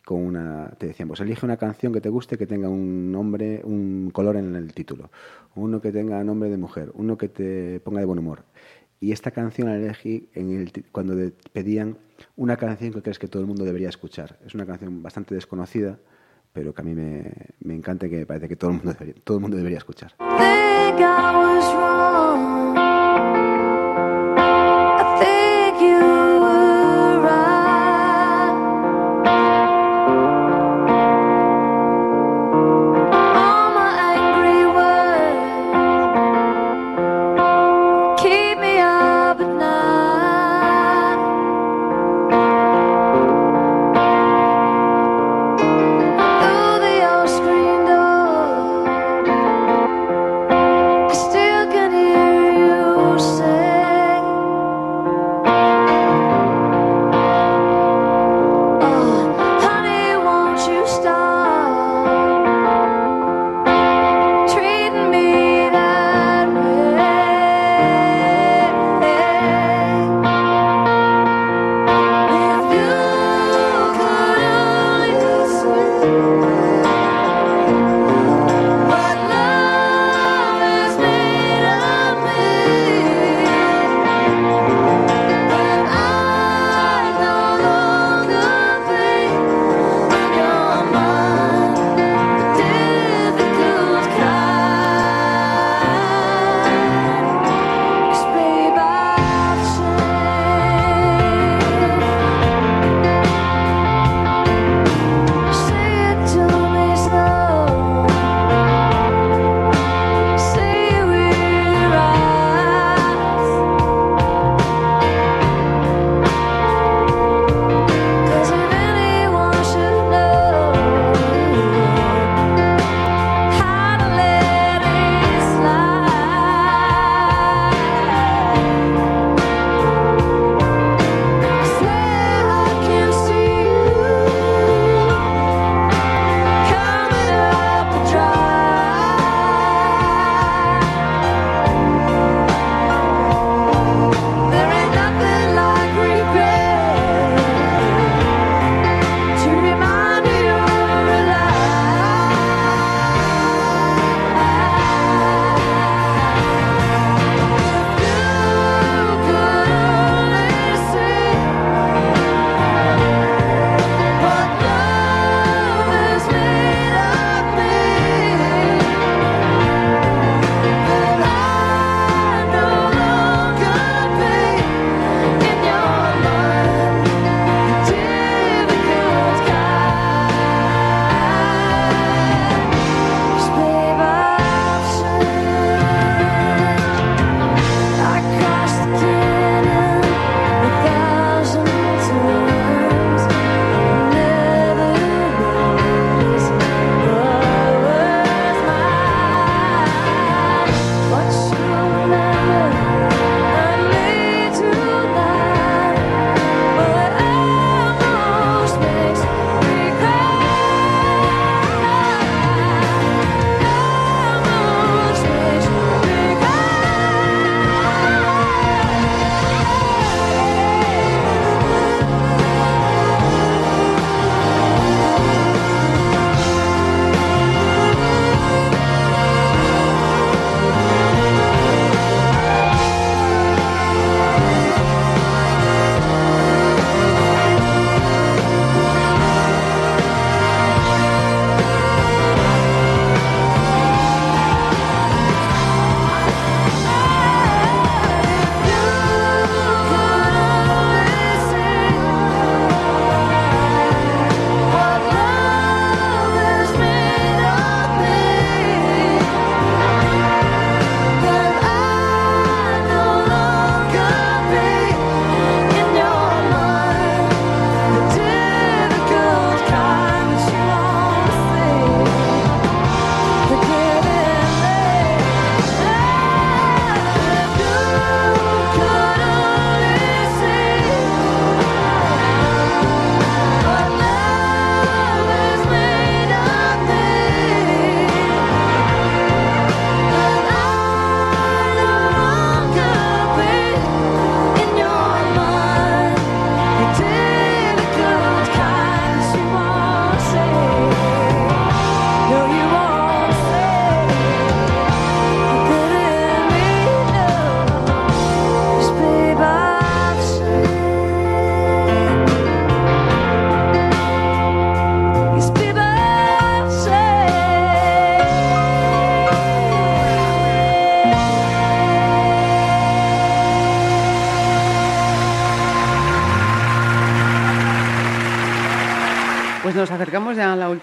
con una te decían, pues elige una canción que te guste que tenga un nombre, un color en el título, uno que tenga nombre de mujer, uno que te ponga de buen humor. Y esta canción la elegí en el ti- cuando pedían una canción que crees que todo el mundo debería escuchar. Es una canción bastante desconocida, pero que a mí me, me encanta y que me parece que todo el mundo debería, todo el mundo debería escuchar.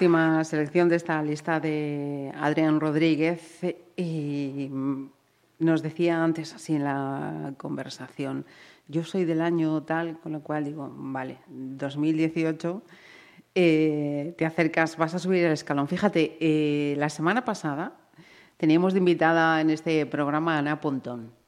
Última selección de esta lista de Adrián Rodríguez y nos decía antes así en la conversación, yo soy del año tal, con lo cual digo, vale, 2018, eh, te acercas, vas a subir el escalón. Fíjate, eh, la semana pasada teníamos de invitada en este programa a Ana Pontón.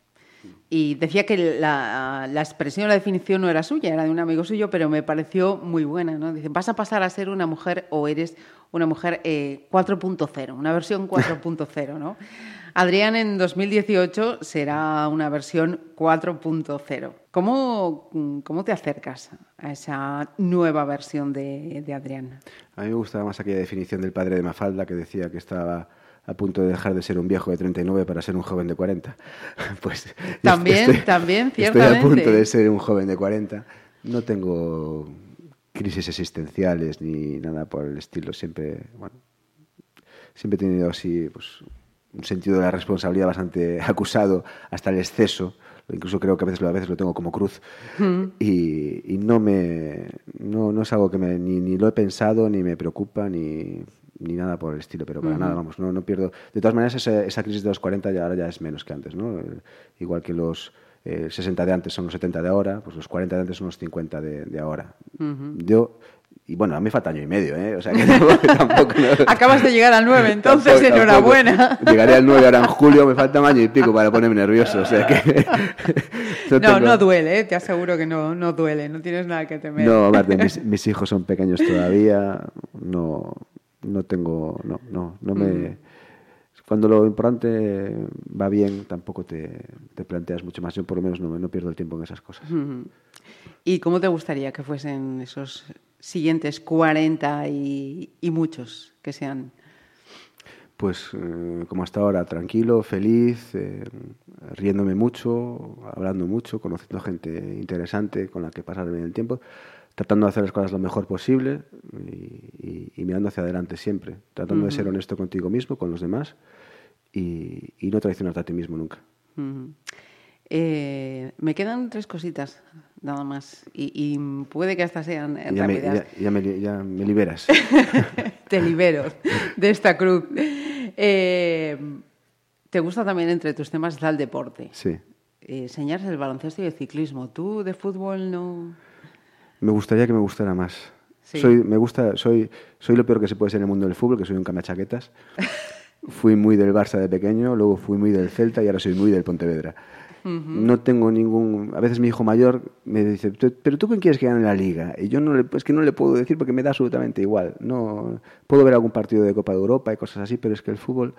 Y decía que la, la expresión, la definición no era suya, era de un amigo suyo, pero me pareció muy buena. ¿no? Dice, vas a pasar a ser una mujer o eres una mujer eh, 4.0, una versión 4.0. ¿no? Adrián en 2018 será una versión 4.0. ¿Cómo, ¿Cómo te acercas a esa nueva versión de, de Adrián? A mí me gustaba más aquella definición del padre de Mafalda que decía que estaba a punto de dejar de ser un viejo de 39 para ser un joven de 40. Pues También, estoy- también, Estoy a ciertamente. punto de ser un joven de 40. No tengo crisis existenciales ni nada por el estilo. Siempre, bueno, siempre he tenido así pues, un sentido de la responsabilidad bastante acusado hasta el exceso. Incluso creo que a veces, lo- a veces lo tengo como cruz. Y, y no me no, no es algo que me, ni, ni lo he pensado, ni me preocupa, ni, ni nada por el estilo, pero para nada, vamos, no, no pierdo. De todas maneras, esa, esa crisis de los 40 ya, ahora ya es menos que antes, ¿no? Eh, Igual que los eh, 60 de antes son los 70 de ahora, pues los 40 de antes son los 50 de, de ahora. Yo, y bueno, a mí me falta año y medio, ¿eh? O sea que tampoco, no- Acabas de llegar al 9, entonces Tampoco- enhorabuena. tampoco. Llegaré al 9 ahora en julio, me falta un año y pico para ponerme nervioso. O sea que. No, tengo- no duele, ¿eh? te aseguro que no, no duele, no tienes nada que temer. No, mis, mis hijos son pequeños todavía. No, no tengo. No, no, no me. Cuando lo importante va bien, tampoco te, te planteas mucho más. Yo, por lo menos, no, no pierdo el tiempo en esas cosas. ¿Y cómo te gustaría que fuesen esos siguientes 40 y, y muchos que sean? Pues eh, como hasta ahora, tranquilo, feliz, eh, riéndome mucho, hablando mucho, conociendo gente interesante con la que pasar bien el tiempo, tratando de hacer las cosas lo mejor posible y, y- y mirando hacia adelante siempre, tratando de ser honesto contigo mismo, con los demás y, y no traicionarte a ti mismo nunca. Eh, me quedan tres cositas, nada más. Y, puede que estas sean ya, me, ya- ya me li- ya me liberas. Te libero de esta cruz. Eh, ¿Te gusta también entre tus temas está el deporte? Sí. Eh, señalas el baloncesto y el ciclismo. ¿Tú de fútbol no...? Me gustaría que me gustara más. Sí. Soy, me gusta, soy, soy lo peor que se puede ser en el mundo del fútbol, que soy un camachaquetas. fui muy del Barça de pequeño, luego fui muy del Celta y ahora soy muy del Pontevedra. No tengo ningún... A veces mi hijo mayor me dice, "¿Tú- ¿pero tú quién quieres que gane la liga? Y yo no le, es que no le puedo decir porque me da absolutamente igual. No, puedo ver algún partido de Copa de Europa y cosas así, pero es que el fútbol...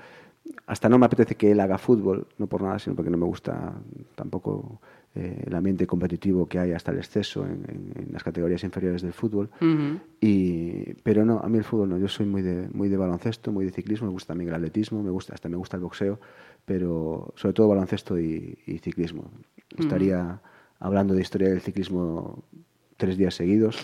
Hasta no me apetece que él haga fútbol, no por nada, sino porque no me gusta tampoco eh, el ambiente competitivo que hay hasta el exceso en, en- en las categorías inferiores del fútbol. Ujú. Y, pero no, a mí el fútbol no. Yo soy muy de, muy de baloncesto, muy de ciclismo. Me gusta también el atletismo, me gusta, hasta me gusta el boxeo, pero sobre todo baloncesto y, y ciclismo. Estaría hablando de historia del ciclismo tres días seguidos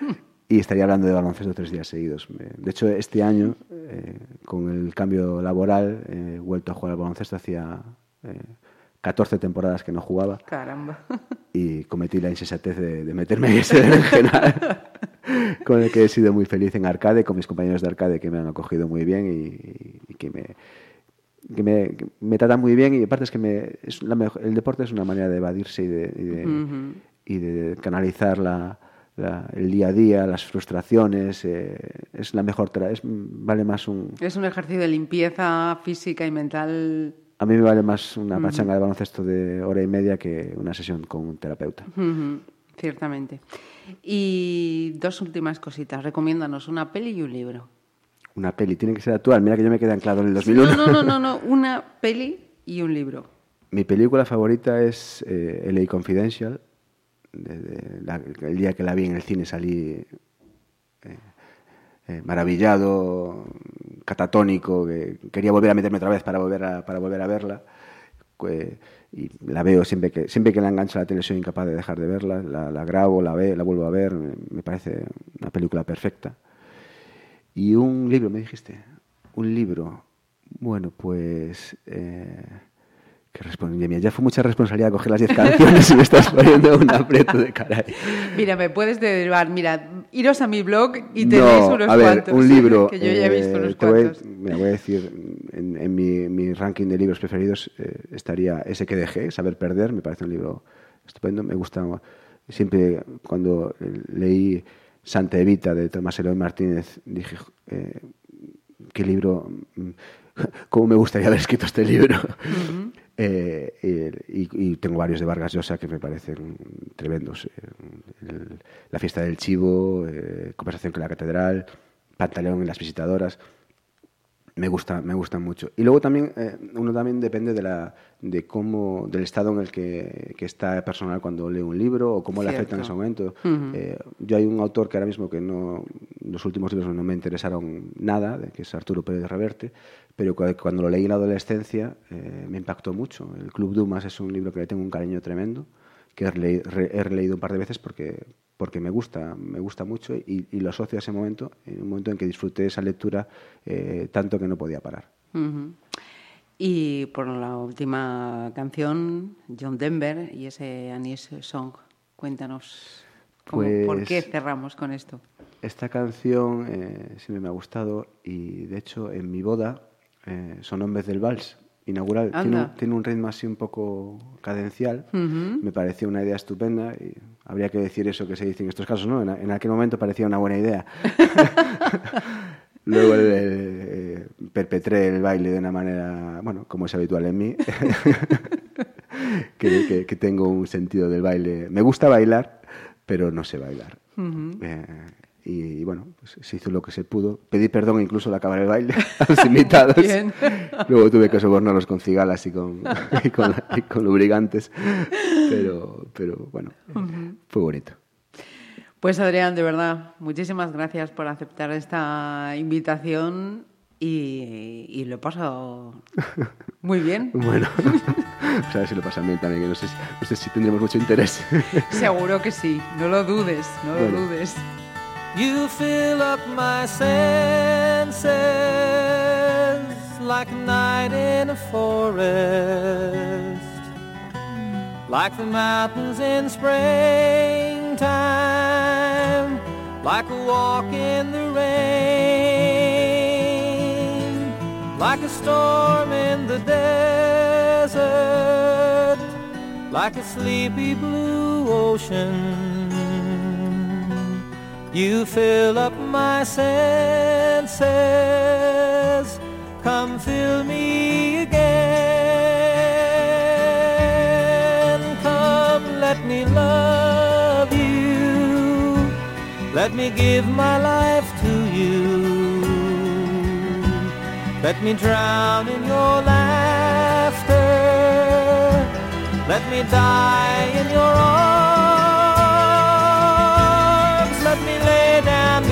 y estaría hablando de baloncesto tres días seguidos. Me- De hecho, este año, eh, con el cambio laboral, eh, he vuelto a jugar al baloncesto. Hacía eh, 14 temporadas que no jugaba Caramba. y cometí la insensatez de, de meterme en ese berenjenal con el que he sido muy feliz en arcade, con mis compañeros de arcade que me han acogido muy bien y, y que, me, que, me, que me tratan muy bien y aparte es que me, es la mejo- el deporte es una manera de evadirse y de, y de, Ujú. y de canalizar la, la- el día a día, las frustraciones, eh, es la mejor, es, vale más un, Es un ejercicio de limpieza física y mental. A mí me vale más una pachanga de baloncesto de hora y media que una sesión con un terapeuta. Ciertamente. Y dos últimas cositas. Recomiéndanos una peli y un libro. Una peli, tiene que ser actual. Mira que yo me quedé anclado en el 2001. No, no, no, no, no. Una peli y un libro. Mi película favorita es eh, LA Confidential. Desde la- el día que la vi en el cine salí eh, eh, maravillado, catatónico, que quería volver a meterme otra vez para volver a, para volver a verla. Que- y la veo siempre que, siempre que la engancha la tele soy incapaz de dejar de verla. La, grabo, la, ve, la vuelvo a ver. Me, me parece una película perfecta. Y un libro, me dijiste. Un libro. Bueno, pues. eh, Qué responsabilidad. Ya fue mucha responsabilidad coger las 10 canciones y me estás poniendo un aprieto de caray. Mira, me puedes derivar. Mira, iros a mi blog y No, tenéis unos a ver, cuantos. un libro. que yo ya he visto eh, unos voy, cuantos. mira, voy a decir, en, en mi, mi ranking de libros preferidos eh, estaría ese que dejé, Saber Perder. Me parece un libro estupendo. Me gusta siempre cuando eh, leí Santa Evita de Tomás Eloy Martínez, dije, eh, qué libro, mm, cómo me gustaría haber escrito este libro. Eh, y, y tengo varios de Vargas Llosa que me parecen tremendos. Eh, el- la fiesta del chivo, eh, conversación con la catedral, Pantaleón en las visitadoras. Me gusta, me gustan mucho. Y luego también, eh, uno también depende de la, de cómo, del estado en el que, que está personal cuando lee un libro o cómo le afecta en ese momento. Eh, yo hay un autor que ahora mismo que no, los últimos libros no me interesaron nada, de- que es Arturo Pérez Reverte, pero cu- cuando lo leí en la adolescencia eh, me impactó mucho. El Club Dumas es un libro que le tengo un cariño tremendo, que he, rele- he releído un par de veces porque, porque me gusta, me gusta mucho y, y lo asocio a ese momento, en un momento en que disfruté esa lectura eh, tanto que no podía parar. Y por la última canción, John Denver y ese Anis Song. Cuéntanos cómo- por Pues- qué cerramos con esto. Esta canción eh, siempre me ha gustado y de hecho en mi boda eh, sonó en vez del vals inaugural. Tiene un, tiene un ritmo así un poco cadencial. Me pareció una idea estupenda y habría que decir eso que se dice en estos casos, ¿no? En, en aquel momento parecía una buena idea. Luego el- el, eh, perpetré el baile de una manera, bueno, como es habitual en mí, que, que- que tengo un sentido del baile. Me gusta bailar, pero no sé bailar. Eh, y, y bueno, pues se hizo lo que se pudo. Pedí perdón incluso al acabar el baile a los invitados. Bien. Luego tuve que sobornarlos con cigalas y con, y con, y con lubricantes. Pero, pero bueno, fue bonito. Pues Adrián, de verdad, muchísimas gracias por aceptar esta invitación y, y lo he pasado muy bien. Bueno, pues a ver si lo pasan bien también, que no sé, si- no sé si tendremos mucho interés. Seguro que sí, no lo dudes, no lo dudes. You fill up my senses like a night in a forest, like the mountains in springtime, like a walk in the rain, like a storm in the desert, like a sleepy blue ocean. You fill up my senses. Come fill me again. Come, let me love you. Let me give my life to you. Let me drown in your laughter. Let me die in your arms.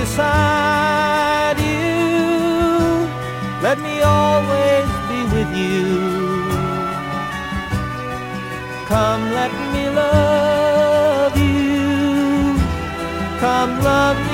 Beside you. Let me always be with you. Come, let me love you. Come, love me